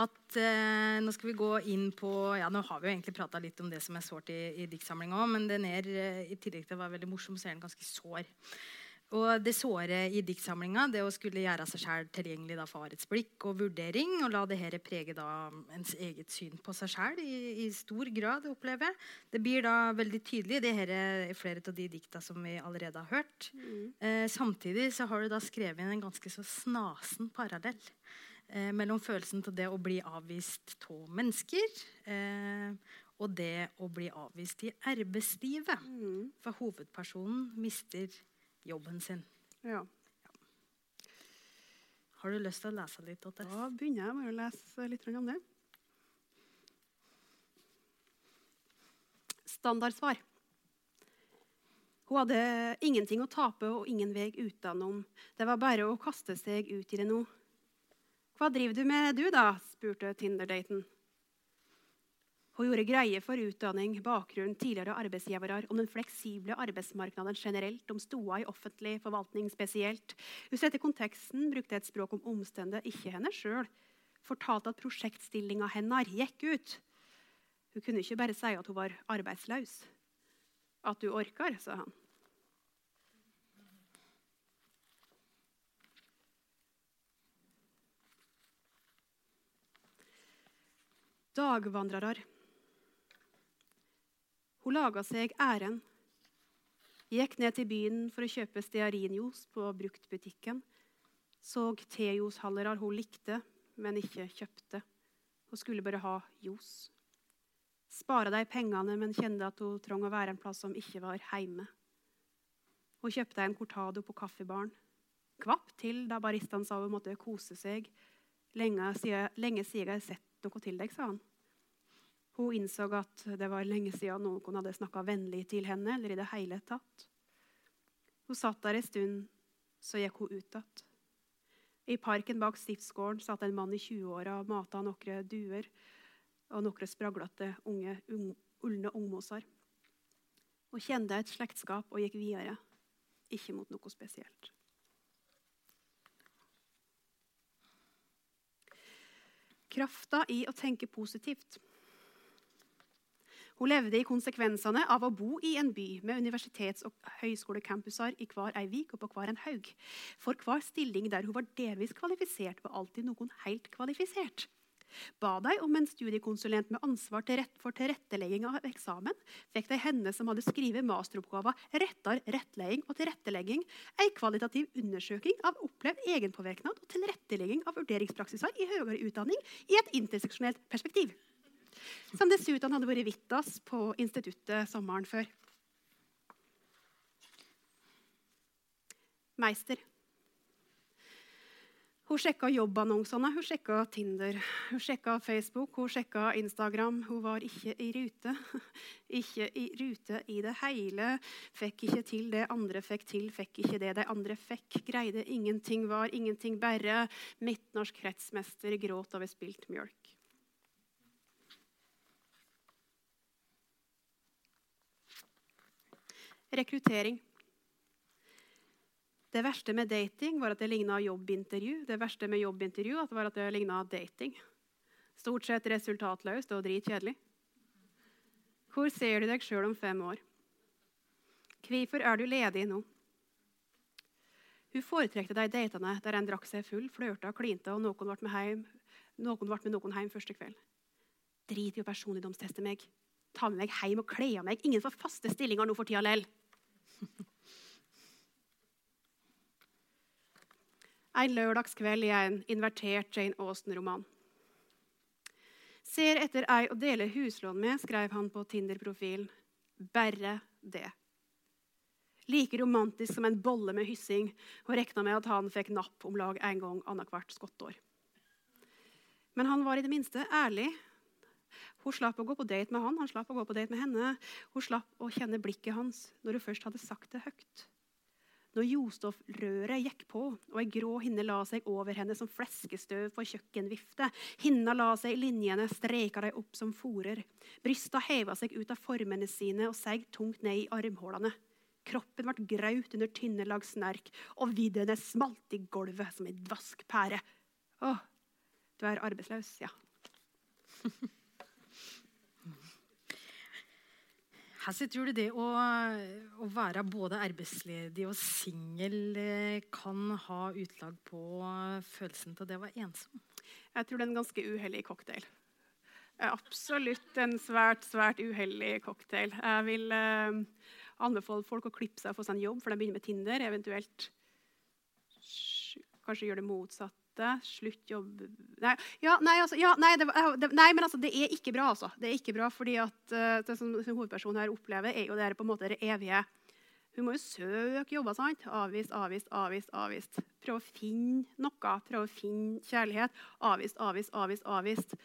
at eh, Nå skal vi gå inn på ja, Nå har vi jo egentlig prata litt om det som er sårt i, i diktsamlinga òg, men den er, eh, i tillegg til å være veldig morsom, så er den ganske sår. Og det såre i diktsamlinga, det å skulle gjøre seg sjøl tilgjengelig da, for årets blikk og vurdering, og la det her prege da ens eget syn på seg sjøl i, i, stor grad, opplever jeg. Det blir da veldig tydelig. Det her er flere av de dikta som vi allerede har hørt. Mm. Eh, samtidig så har du da skrevet inn en ganske så snasen parallell eh, mellom følelsen av det å bli avvist av mennesker eh, og det å bli avvist i arbeidslivet. Mm. For hovedpersonen mister jobben sin. Ja. Har du lyst til å lese litt? Ottes? Da begynner jeg med å lese litt om det. Standardsvar. Hun hadde ingenting å tape og ingen vei utenom. Det var bare å kaste seg ut i det nå. Hva driver du med, du, da? spurte Tinder-daten. Hun gjorde greie for utdanning, bakgrunn, tidligere arbeidsgivere, om den fleksible arbeidsmarkedet generelt, om stoda i offentlig forvaltning spesielt. Hun setter konteksten, brukte et språk om omstendet, ikke henne sjøl. Fortalte at prosjektstillinga hennes gikk ut. Hun kunne ikke bare si at hun var arbeidsløs. At du orker, sa han. Dagvandrere hun laga seg æren. Gikk ned til byen for å kjøpe stearinjuice på bruktbutikken. Så tejushandlere hun likte, men ikke kjøpte. Hun skulle bare ha juice. Spara de pengene, men kjente at hun trengte å være en plass som ikke var hjemme. Hun kjøpte en cortado på kaffebaren. Kvapp til da baristaen sa hun måtte kose seg. Lenge siden, lenge siden jeg har sett noe til deg, sa han. Hun innså at det var lenge siden noen hadde snakka vennlig til henne. eller i det hele tatt. Hun satt der en stund, så gikk hun ut igjen. I parken bak stiftsgården satt en mann i 20-åra og mata noen duer og noen spraglete unge ulne ungmoser. Hun kjente et slektskap og gikk videre, ikke mot noe spesielt. Krafta i å tenke positivt. Hun levde i konsekvensene av å bo i en by med universitets- og høyskolecampuser i hver ei vik og på hver en haug. For hver stilling der hun var delvis kvalifisert, var alltid noen helt kvalifisert. Ba de om en studiekonsulent med ansvar for tilrettelegging av eksamen, fikk de henne som hadde skrevet masteroppgaven 'Rettar rettledning og tilrettelegging', ei kvalitativ undersøking av opplevd egenpåvirkning og tilrettelegging av vurderingspraksiser i høyere utdanning i et interseksjonelt perspektiv som dessuten hadde vært Vittas på instituttet sommeren før. Meister. Hun sjekka jobbannonsene, hun sjekka Tinder, hun sjekka Facebook, hun sjekka Instagram. Hun var ikke i rute. Ikke i rute i det hele. Fikk ikke til det andre fikk til, fikk ikke det de andre fikk. Greide ingenting, var ingenting bare. Midtnorsk kretsmester gråt over spilt mjølk. Rekruttering. Det verste med dating var at det ligna jobbintervju. Det verste med jobbintervju var at det ligna dating. Stort sett resultatløst og dritkjedelig. Hvor ser du deg sjøl om fem år? Hvorfor er du ledig nå? Hun foretrekte de datene der en drakk seg full, flørta, klinte, og noen ble med, hjem, noen ble med noen hjem første kveld. Drit i å personligdomsteste meg. Ta med meg hjem og kle av meg. Ingen får faste stillinger nå for tida lell. En lørdagskveld i en invertert Jane Austen-roman. Ser etter ei å dele huslån med, skrev han på Tinder-profilen. Bare det. Like romantisk som en bolle med hyssing, og regna med at han fikk napp om lag en gang annethvert skottår. Men han var i det minste ærlig. Hun slapp å gå på date med han, han slapp å gå på date med henne. Hun slapp å kjenne blikket hans når hun først hadde sagt det høyt. Når ljosstoffrøret gikk på og ei grå hinne la seg over henne som fleskestøv på kjøkkenvifte, hinna la seg i linjene, streika de opp som forer. Brysta heva seg ut av formene sine og seig tungt ned i armhålene. Kroppen ble graut under tynne lag snerk, og viddene smalt i gulvet som ei dvask pære. Å, du er arbeidsløs, ja. Hassi, tror du det å, å, være både arbeidsledig og singel eh, kan ha utlag på følelsen av det å være ensom? Jeg tror det er en ganske uheldig cocktail. Absolutt en svært svært uheldig cocktail. Jeg vil eh, anbefale folk å klippe seg og få seg en jobb for de begynner med Tinder. Eventuelt kanskje gjøre det motsatt. Slutt jobb Nei, ja, nei, altså, ja, nei, det, det, nei men altså, det er ikke bra. Altså. Det er ikke bra, fordi at uh, det som, hovedpersonen her opplever, er jo det, på en måte, det evige Hun må jo søke jobber. sant? Avvist, avvist, avvist. avvist. Prøve å finne noe. Prøve å finne kjærlighet. Avvist, avvist, avvist. avvist.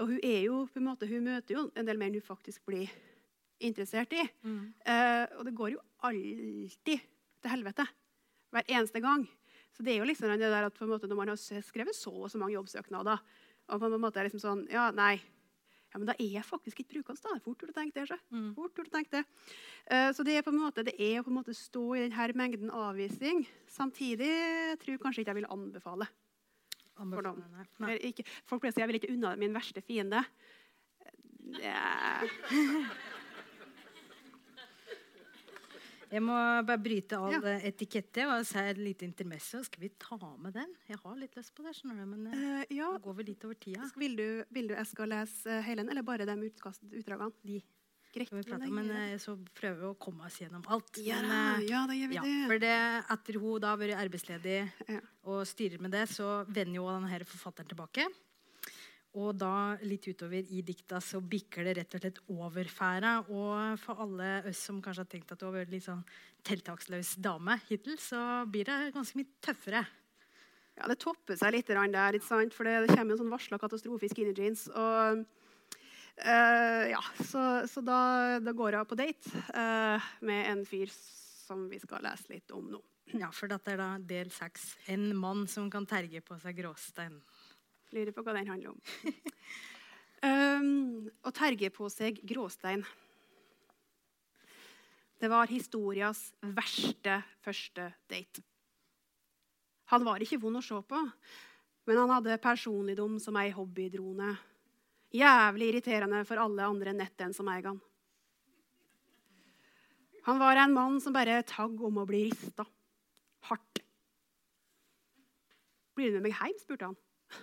Og hun er jo, på en måte, hun møter jo en del mer enn hun faktisk blir interessert i. Mm. Uh, og det går jo alltid til helvete. Hver eneste gang. Så det er jo liksom det der at måte, Når man har skrevet så og så mange jobbsøknader og på en måte er liksom sånn Ja, nei. Ja, men da er jeg faktisk ikke brukende. da. Fort gjort å tenke det. Mm. Fort gjort å tenke det. Uh, så det er på en måte, det er å på en måte stå i denne mengden avvisning. Samtidig jeg tror kanskje ikke jeg vil anbefale. anbefale for nei. Ikke, folk pleier å si jeg vil ikke unna min verste fiende. Det Jeg må bare bryte all ja. etikette og si et lite intermesso. Skal vi ta med den? Jeg har litt lyst på det. skjønner du, Men uh, ja. nå går vi litt over tida. Vil du, vil du jeg skal lese hele den, eller bare de utdragene? De. Greit, prate, men uh, så prøver vi å komme oss gjennom alt. Ja, men, ja da gjør vi ja, det. For det, etter hun da har vært arbeidsledig ja. og styrer med det, så vender jo denne forfatteren tilbake. Og da litt utover i dikta så bikker det rett og slett over færa. Og for alle oss som kanskje har tenkt at du har vært litt sånn tiltaksløs dame hittil, så blir det ganske mye tøffere. Ja, det topper seg litt der, ikke sant? for det, kommer en sånn varsla katastrofe i skinny jeans. Og uh, ja, så, så da, da, går jeg på date uh, med en fyr som vi skal lese litt om nå. Ja, for dette er da del seks. En mann som kan terge på seg gråstein. Lurer på hva den handler om. um, å terge på seg gråstein. Det var historias verste første date. Han var ikke vond å se på, men han hadde personligdom som ei hobbydrone. Jævlig irriterende for alle andre nett enn som eier han. Han var en mann som bare tagg om å bli rista. Hardt. 'Blir du med meg hjem?' spurte han.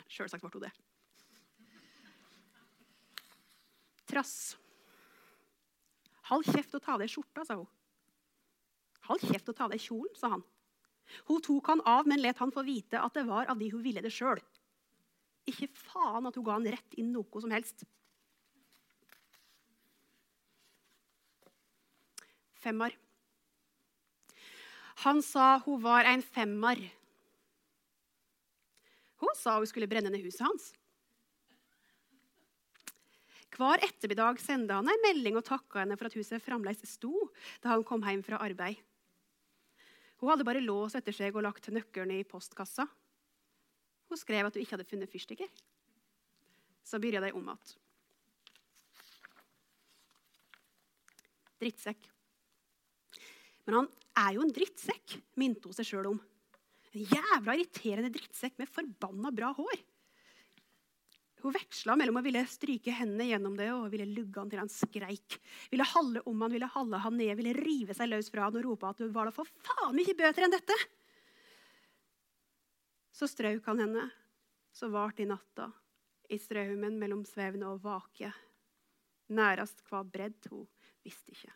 Sjølsagt ble hun det. Trass. Hold kjeft og ta av deg skjorta, sa hun. Hold kjeft og ta av deg kjolen, sa han. Hun tok han av, men let han få vite at det var av de hun ville det sjøl. Ikke faen at hun ga han rett inn noe som helst. Femmer. Han sa hun var en femmar. Hun sa hun skulle brenne ned huset hans. Hver ettermiddag sendte han en melding og takka henne for at huset fremdeles sto da han kom hjem fra arbeid. Hun hadde bare låst etter seg og lagt nøkkelen i postkassa. Hun skrev at hun ikke hadde funnet fyrstikker. Så begynte de om igjen. Drittsekk. Men han er jo en drittsekk, minte hun seg sjøl om. En jævla irriterende drittsekk med forbanna bra hår. Hun veksla mellom å ville stryke hendene gjennom det og ville lugge han til han skreik. Ville halde om han, ville halde han ned, ville rive seg løs fra han og rope at hun var da for faen mye bøter enn dette. Så strøk han henne, så vart i natta, i straumen mellom svevne og vake. Nærast hva bredd hun visste ikke.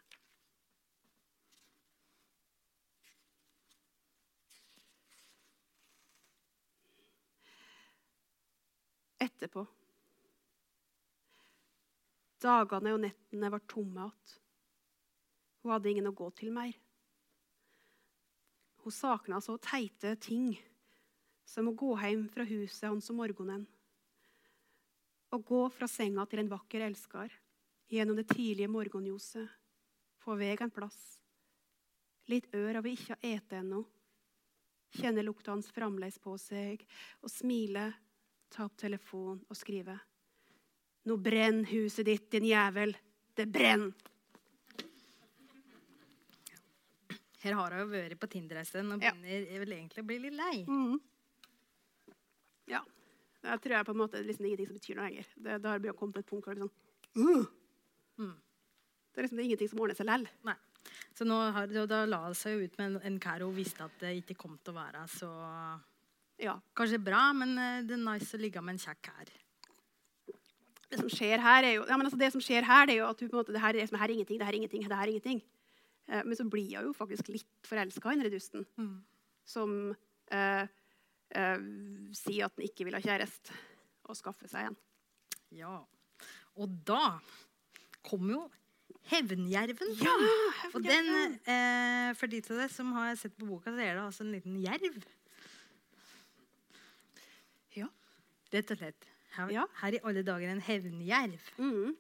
Etterpå. Dagene og nettene var tomme igjen. Hun hadde ingen å gå til mer. Hun savna så teite ting som å gå hjem fra huset hans om morgenen. Å gå fra senga til en vakker elsker. Gjennom det tidlige morgenljoset. Få veg en plass. Litt ør av å ikke ha ete ennå. Kjenne lukta hans fremdeles på seg og smile. Ta opp telefonen og skrive. Nå brenn huset ditt, din jævel. Det brenn! Her har hun vært på Tinder-reise og og Ja. begynner vel egentlig å bli litt lei. Mm. Ja. Jeg tror jeg på en måte det liksom ingenting som betyr noe lenger. Det, det har begynt å komme til et punkt hvor det er sånn uh. Mm. Det er liksom det er ingenting som ordner seg lell. Nei. Så nå har, da- da la det seg jo ut med en, en kar hun visste at det ikke kom til å være så Ja. Kanskje bra, men eh, det er nice å ligge med en kjekk her. Det som skjer her, er jo, ja, men altså det som skjer her, det er jo at hun på en måte, det her, er, det her er ingenting, det her er ingenting. det her er ingenting. Eh, men så blir hun jo faktisk litt forelska i denne dusten. Mm. Som eh, eh, sier at han ikke vil ha kjæreste og skaffe seg en. Ja. Og da kommer jo Hevnjerven. Ja, Og den, eh, for de av dere som har sett på boka, så er det altså en liten jerv. Ja. Rett og slett. Her, Ja. her i alle dager en hevnjerv. Mm.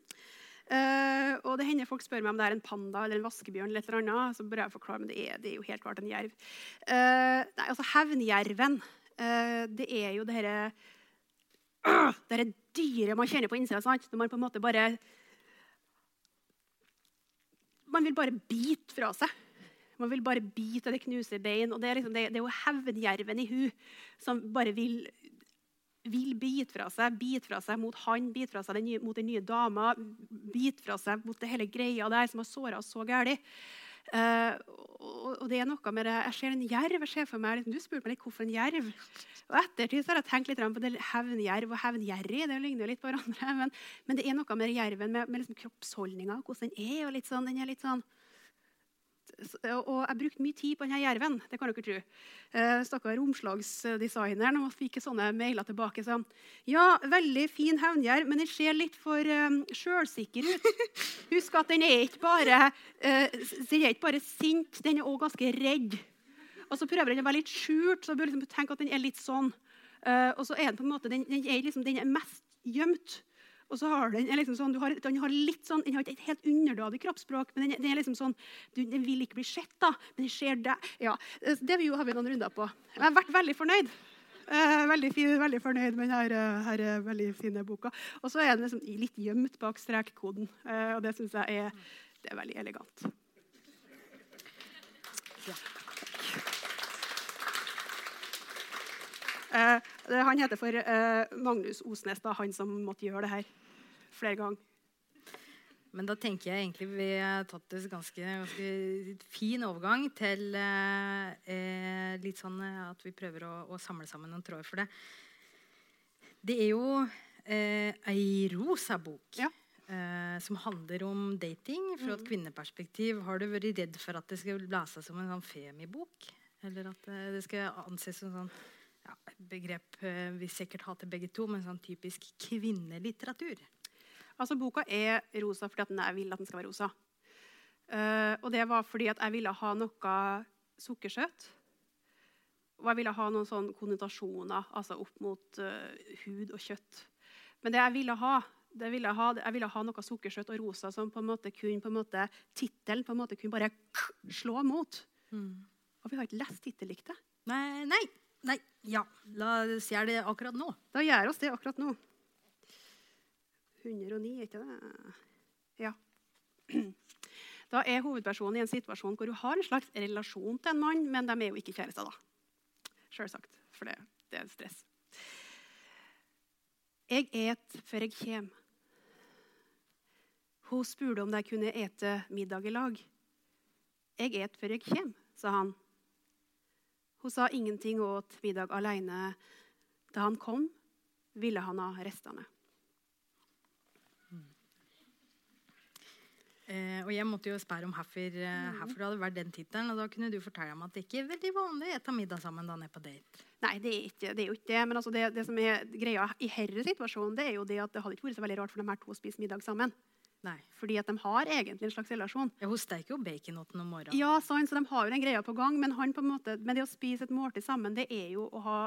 Uh, og det hender folk spør meg om det er en panda eller en vaskebjørn. eller et eller annet, så bør jeg forklare, men det er, det er jo helt klart en jerv. Uh, nei, altså Hevnjerven, uh, det er jo det herre uh, Det dyret man kjenner på innsida. Når man på en måte bare Man vil bare bite fra seg. Man vil bare bite, og det knuser bein. og Det er, liksom, det, det er jo hevnjerven i hun som bare vil vil bite fra seg, bite fra seg mot han, bite fra seg den nye, mot den nye dama, bite fra seg mot det hele greia der som har såra oss så gæli. Uh, og, og det er noe med det, Jeg ser en jerv. jeg ser for meg, Du spurte meg litt hvorfor en jerv. Og ettertid har jeg tenkt litt på det hevnjerv og hevngjerrig. Det ligner jo litt på hverandre. Men, men det er noe med jerven, med, med liksom kroppsholdninga, hvordan den er. og litt sånn, den er litt sånn og jeg brukte mye tid på denne jerven. det kan dere tro. Eh, Stakkar omslagsdesigneren og fikk sånne mailer tilbake. Sånn. Ja, veldig fin hevnjerv, men den ser litt for um, sjølsikker ut. Husk at den er ikke bare, uh, den er ikke bare sint, den er òg ganske redd. Og så prøver den å være litt skjult, så bør liksom tenke at den er litt sånn. Uh, og så er den på en måte, den, den, er, liksom, den er mest gjemt. Og så har den, liksom sånn, har, den har litt sånn, den har ikke et helt underdadig kroppsspråk, men den, den er liksom sånn, du, den vil ikke bli sett, da, men den ser deg. Ja, eh, det vi jo har vi noen runder på. Jeg har vært veldig fornøyd. Eh, veldig, fin, veldig fornøyd med denne her, her, veldig fine boka. Og så er den liksom litt gjemt bak strekkoden, eh, og det syns jeg er, det er veldig elegant. Ja. Eh, han heter for eh, Magnus Osnes, da, han som måtte gjøre det her flere ganger. Men da tenker jeg egentlig vi har tatt en ganske, ganske fin overgang til eh, eh, litt sånn eh, at vi prøver å, å samle sammen noen tråder for det. Det er jo eh, ei rosa bok Ja. eh, som handler om dating fra et kvinneperspektiv. Har du vært redd for at det skal blæse som en sånn femibok? Eller at eh, det skal anses som sånn ja, begrep vi sikkert hater begge to, men sånn typisk kvinnelitteratur? Altså, Boka er rosa fordi at jeg vil at den skal være rosa. Uh, og det var fordi at jeg ville ha noe sukkersøtt. Og jeg ville ha noen sånne konnotasjoner altså opp mot uh, hud og kjøtt. Men det jeg ville ha, det ville jeg ha, jeg ville ha noe sukkersøtt og rosa som på en måte kunne på en måte, tittelen på en måte kunne bare slå mot. Og vi har ikke lest titteldiktet. Nei, nei, nei, ja. La oss gjøre det akkurat nå. Da gjør oss det akkurat nå. 109, er ikke det? Ja. Da er hovedpersonen i en situasjon hvor hun har en slags relasjon til en mann, men de er jo ikke kjærester, da. Sjølsagt, for det, det er stress. Jeg et før jeg kjem. Hun spurte om de kunne ete middag i lag. Jeg et før jeg kjem, sa han. Hun sa ingenting og åt middag alene. Da han kom, ville han ha restene. Eh, og jeg måtte jo spørre om hvorfor eh, hvorfor det hadde vært den tittelen. Og da kunne du fortelle meg at det ikke er veldig vanlig å spise middag sammen da er på date. Nei, det er, ikke, det er jo ikke det. Men altså det, det som er greia i herre situasjonen, det er jo det at det hadde ikke vært så veldig rart for de her to å spise middag sammen. Nei. Fordi at de har egentlig en slags relasjon. Ja, hun steker jo baconåtten om morgenen. Ja, sant, så de har jo den greia på gang, men, han på måte, men det å spise et måltid sammen, det er jo å ha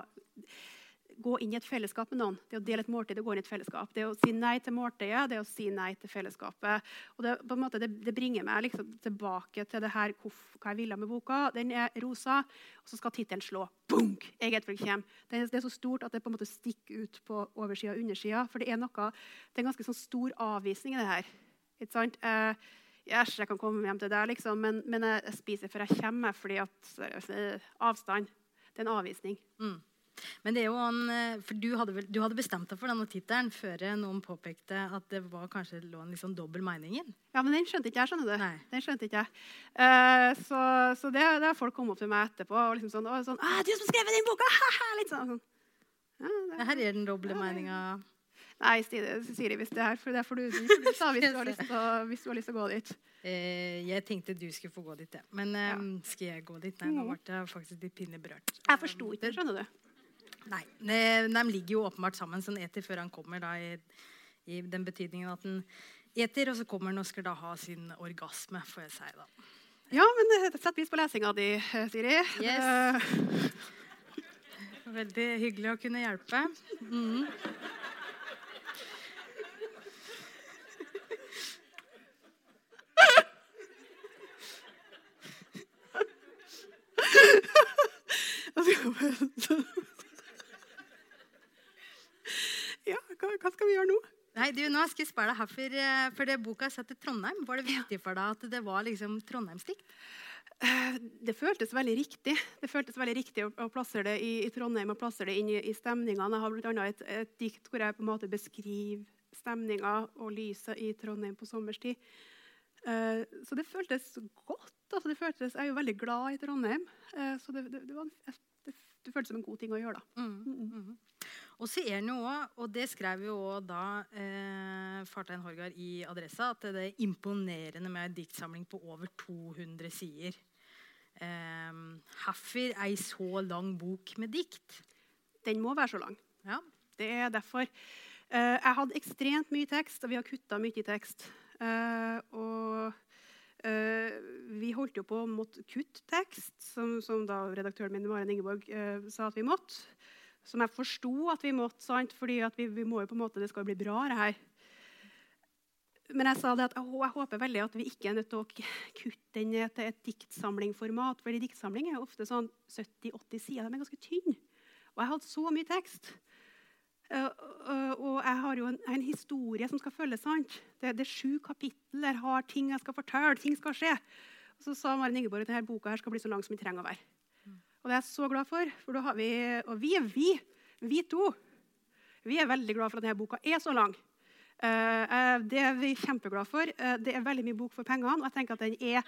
gå inn i et fellesskap med noen. Det å dele et måltid, det å gå inn i et fellesskap. Det å si nei til måltidet, det å si nei til fellesskapet. Og det, på en måte, det, det bringer meg liksom tilbake til det her, hva jeg ville med boka. Den er rosa, og så skal tittelen slå bunk! Eget kommer. Det det er så stort at det på en måte stikker ut på oversida og undersida. For det er, noe, det er en ganske sånn stor avvisning i det her. Ikke sant? Eh, Æsj, jeg kan komme hjem til deg, liksom, men, men jeg, jeg, spiser før jeg kommer. fordi at eh, avstand det er en avvisning. Mm. Men det er jo en, eh, for du hadde, vel, du hadde bestemt deg for denne tittelen før noen påpekte at det var kanskje lå en liksom dobbel mening i den. Ja, men den skjønte ikke jeg. skjønner du. Nei. Den skjønte ikke jeg. Uh, så, så det, det, har folk kommet opp til meg etterpå og liksom sånn, og sånn ah, 'Du som skrev den boka!' Litt sånn. sånn. Ja, det, Her er den doble ja, meninga. Nei, Siri, hvis det er for det får du, du sa hvis du, har lyst til å, gå dit. Eh, jeg tenkte du skulle få gå dit, ja. men eh, skal jeg gå dit? Nei, nå ble jeg faktisk litt pinlig berørt. Jeg forsto ikke, skjønner du. Nei, de, de, ligger jo åpenbart sammen, sånn eter før han kommer, da, i, i, den betydningen at han eter, og så kommer han og skal da ha sin orgasme, får jeg si. da. Ja, men eh, sett pris på lesinga di, eh, Siri. Yes. Veldig hyggelig å kunne hjelpe. Mm. Ja, hva, skal vi gjøre nå? Nei, du, nå skal jeg spørre deg herfor, eh, for det boka satt til Trondheim. Var det viktig for deg at det var liksom trondheimsdikt? Eh, det føltes veldig riktig Det føltes veldig riktig å, å plassere det i, i, Trondheim og plassere det inn i, i stemningene. Jeg har bl.a. Et, et dikt hvor jeg på en måte beskriver stemninga og lyset i Trondheim på sommerstid. Uh, så det føltes godt. Altså det føltes, jeg er jo veldig glad i Trondheim. Uh, så det, det, det, var, det føltes som en god ting å gjøre. da. Mm, mm, -hmm. Og så er det noe, og det skrev jo da eh, Fartein Horgard i Adressa, at det er imponerende med en diktsamling på over 200 sider. Eh, Hvorfor ei så lang bok med dikt? Den må være så lang. Ja. Det er derfor. Eh, jeg hadde ekstremt mye tekst, og vi har kutta mye tekst. Eh, og vi holdt jo på å måtte kutte tekst, som, som da redaktøren min Maren Ingeborg uh, sa at vi måtte. Som jeg forsto at vi måtte, sant? fordi vi, vi, må jo på en måte, det skal jo bli bra. det her. Men jeg sa det at jeg, håper veldig at vi ikke er nødt til å kutte den ned til et diktsamlingformat. For diktsamling er ofte sånn 70-80 sider. De er ganske tynne. Og jeg hadde så mye tekst. Uh, og jeg har jo en, historie som skal følges. sant? Det, er sju kapitler, har ting jeg skal fortelle, ting skal skje. Og så sa Maren Ingeborg at denne boka skal bli så lang som den trenger å være. Og det er jeg så glad for. for da har vi, Og vi er vi, vi to. Vi er veldig glad for at denne boka er så lang. Uh, det er vi kjempeglade for. det er veldig mye bok for pengene, og jeg tenker at den er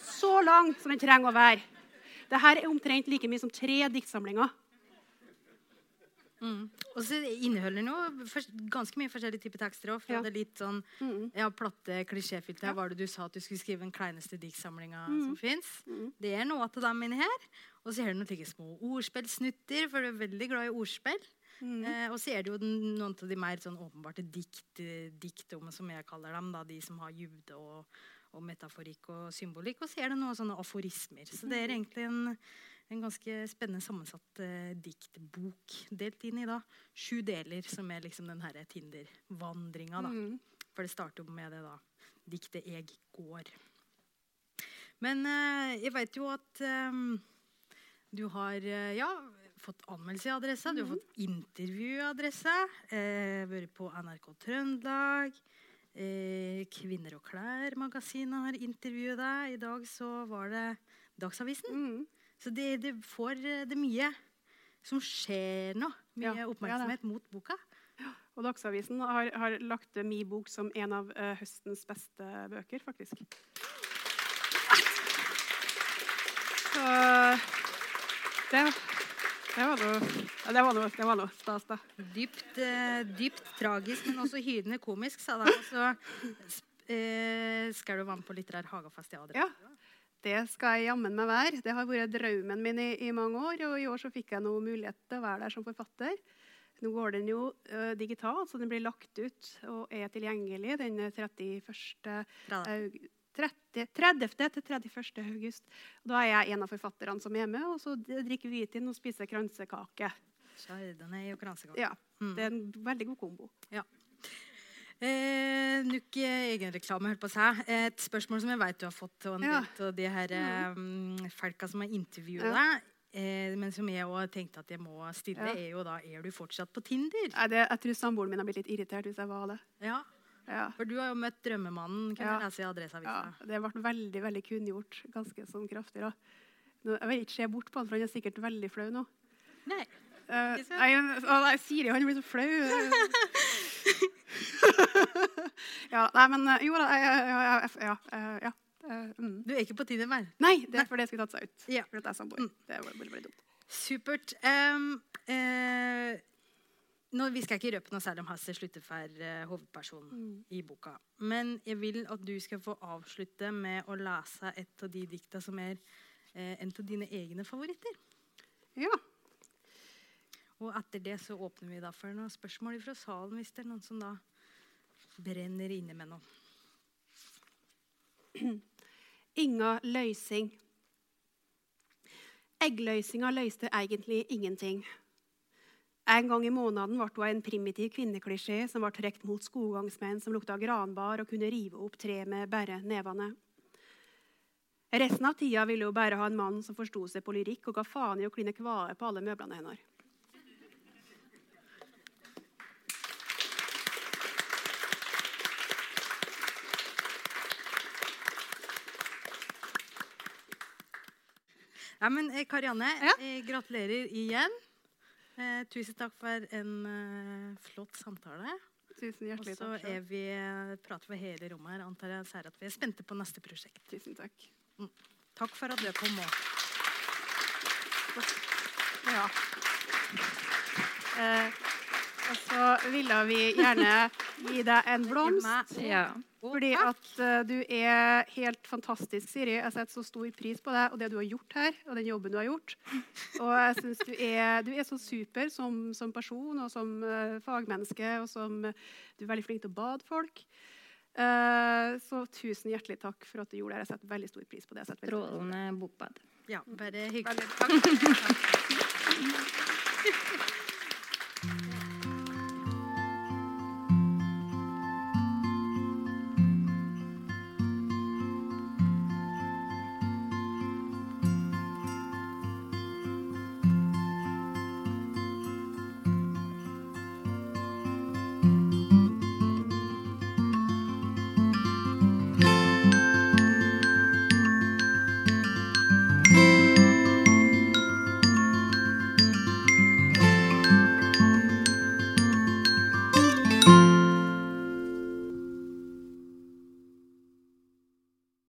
så lang som den trenger å være. Dette er omtrent like mye som tre diktsamlinger. Mm. Og så inneholder den jo ganske mye forskjellige typer tekster òg. Ja. Det er litt sånn mm. ja, platte, klisjéfylte. Her var det du sa at du skulle skrive den kleineste diktsamlinga mm. som fins. Mm. Det er noe av dem inni her. Og så er det noen små ordspillsnutter, for du er veldig glad i ordspill. Mm. Eh, og så er det jo den, noen av de mer sånn åpenbarte dikt, diktom, som jeg kaller dem. Da, de som har dybde og, og metaforikk og symbolikk. Og så er det noen sånne aforismer. Så det er mm. egentlig en en ganske spennende sammensatt eh, diktbok. Delt inn i da sju deler, som er liksom den Tinder-vandringa. Mm. For det starter jo med det da diktet 'Eg går'. Men eh, jeg veit jo at eh, du har eh, ja, fått anmeldelse i Adressa, mm. du har mm. fått intervju i Adressa, eh, vært på NRK Trøndelag. Eh, Kvinner og klær-magasinet har intervjuet deg. I dag så var det Dagsavisen. Mm. Så det, det, får eh, det mye som skjer nå. Mye ja, oppmerksomhet ja, mot boka. Og Dagsavisen har, har lagt min bok som en av uh, høstens beste bøker, faktisk. Så det, det var noe det var noe, det var noe stas, da. Dypt, uh, dypt tragisk, men også hydende komisk, sa de. Og så uh, du være med på Litterær hagefest i Adria. Ja. Det skal jeg jammen meg være. Det har vært drømmen min i, i, mange år. Og i år så fikk jeg noe mulighet til å være der som forfatter. Nå går den jo uh, digitalt, så den blir lagt ut og er tilgjengelig den 31. 30. 30. til 31. august. Da er jeg en av forfatterne som er med, og så drikker vi hvitvin og spiser kransekake. Chardonnay og kransekake. Ja, Det er en veldig god kombo. Eh, Nuk egenreklame, holdt på å si. Et spørsmål som jeg vet du har fått en Ja. del av de her um, folka som har intervjua deg, eh, men som jeg òg tenkte at jeg må stille, Ja. er jo da Er du fortsatt på Tinder? Nei, det, jeg tror samboeren min har blitt litt irritert hvis jeg var det. Ja. Ja. For du har jo møtt drømmemannen, kan Ja. jeg lese i Ja, det ble veldig veldig kunngjort ganske sånn kraftig. da. Nå, jeg vil ikke se bort på han, for han er sikkert veldig flau nå. Nei. Uh, å, nei, Siri han blir så flau. ja, nei, men eh, jo da. Ja. ja, jeg- jeg- Ja. eh, ja, eh, mm. Du er ikke på Tinder mer? Nei, det er fordi jeg skulle tatt seg ut. Ja. For at jeg er samboer. Det var veldig, veldig dumt. Supert. Um, eh, nå, vi skal ikke røpe noe særlig om Hasse Sluttefær, eh, hovedpersonen i boka. Men jeg vil at du skal få avslutte med å lese et av de dikta som er eh, en av dine egne favoritter. Ja. Og etter det så åpner vi da for noen spørsmål fra salen hvis det er noen som da brenner inne med noe. Inga løysing. Eggløysinga løyste egentlig ingenting. En gang i måneden ble hun en primitiv kvinneklisjé som ble trukket mot skoggangsmenn som lukta granbar og kunne rive opp tre med bare nevene. Resten av tida ville hun bare ha en mann som forsto seg på lyrikk og ga faen i å kline kvae på alle møblene hennes. Ja, men eh, Karianne, Ja. eh, gratulerer igjen. Eh, tusen takk for en eh, flott samtale. Tusen hjertelig takk. Og så er vi, eh, prater for hele rommet her. Antar jeg sier at vi er spente på neste prosjekt. Tusen takk. Takk for at du kom òg. Ja. Og så ville vi gjerne gi deg en blomst. Ja. Fordi at eh, du er helt fantastisk, Siri. Jeg setter så stor pris på deg og det du har gjort her. Og den jobben du har gjort. Og jeg synes du er, du er så super som, som person og som uh, fagmenneske. Og som du er veldig flink til å bade folk. Uh, så tusen hjertelig takk for at du gjorde det. Jeg setter veldig stor pris på det. Jeg setter veldig stor pris på det. Strålende bokbad. Ja, bare hyggelig. Veldig takk.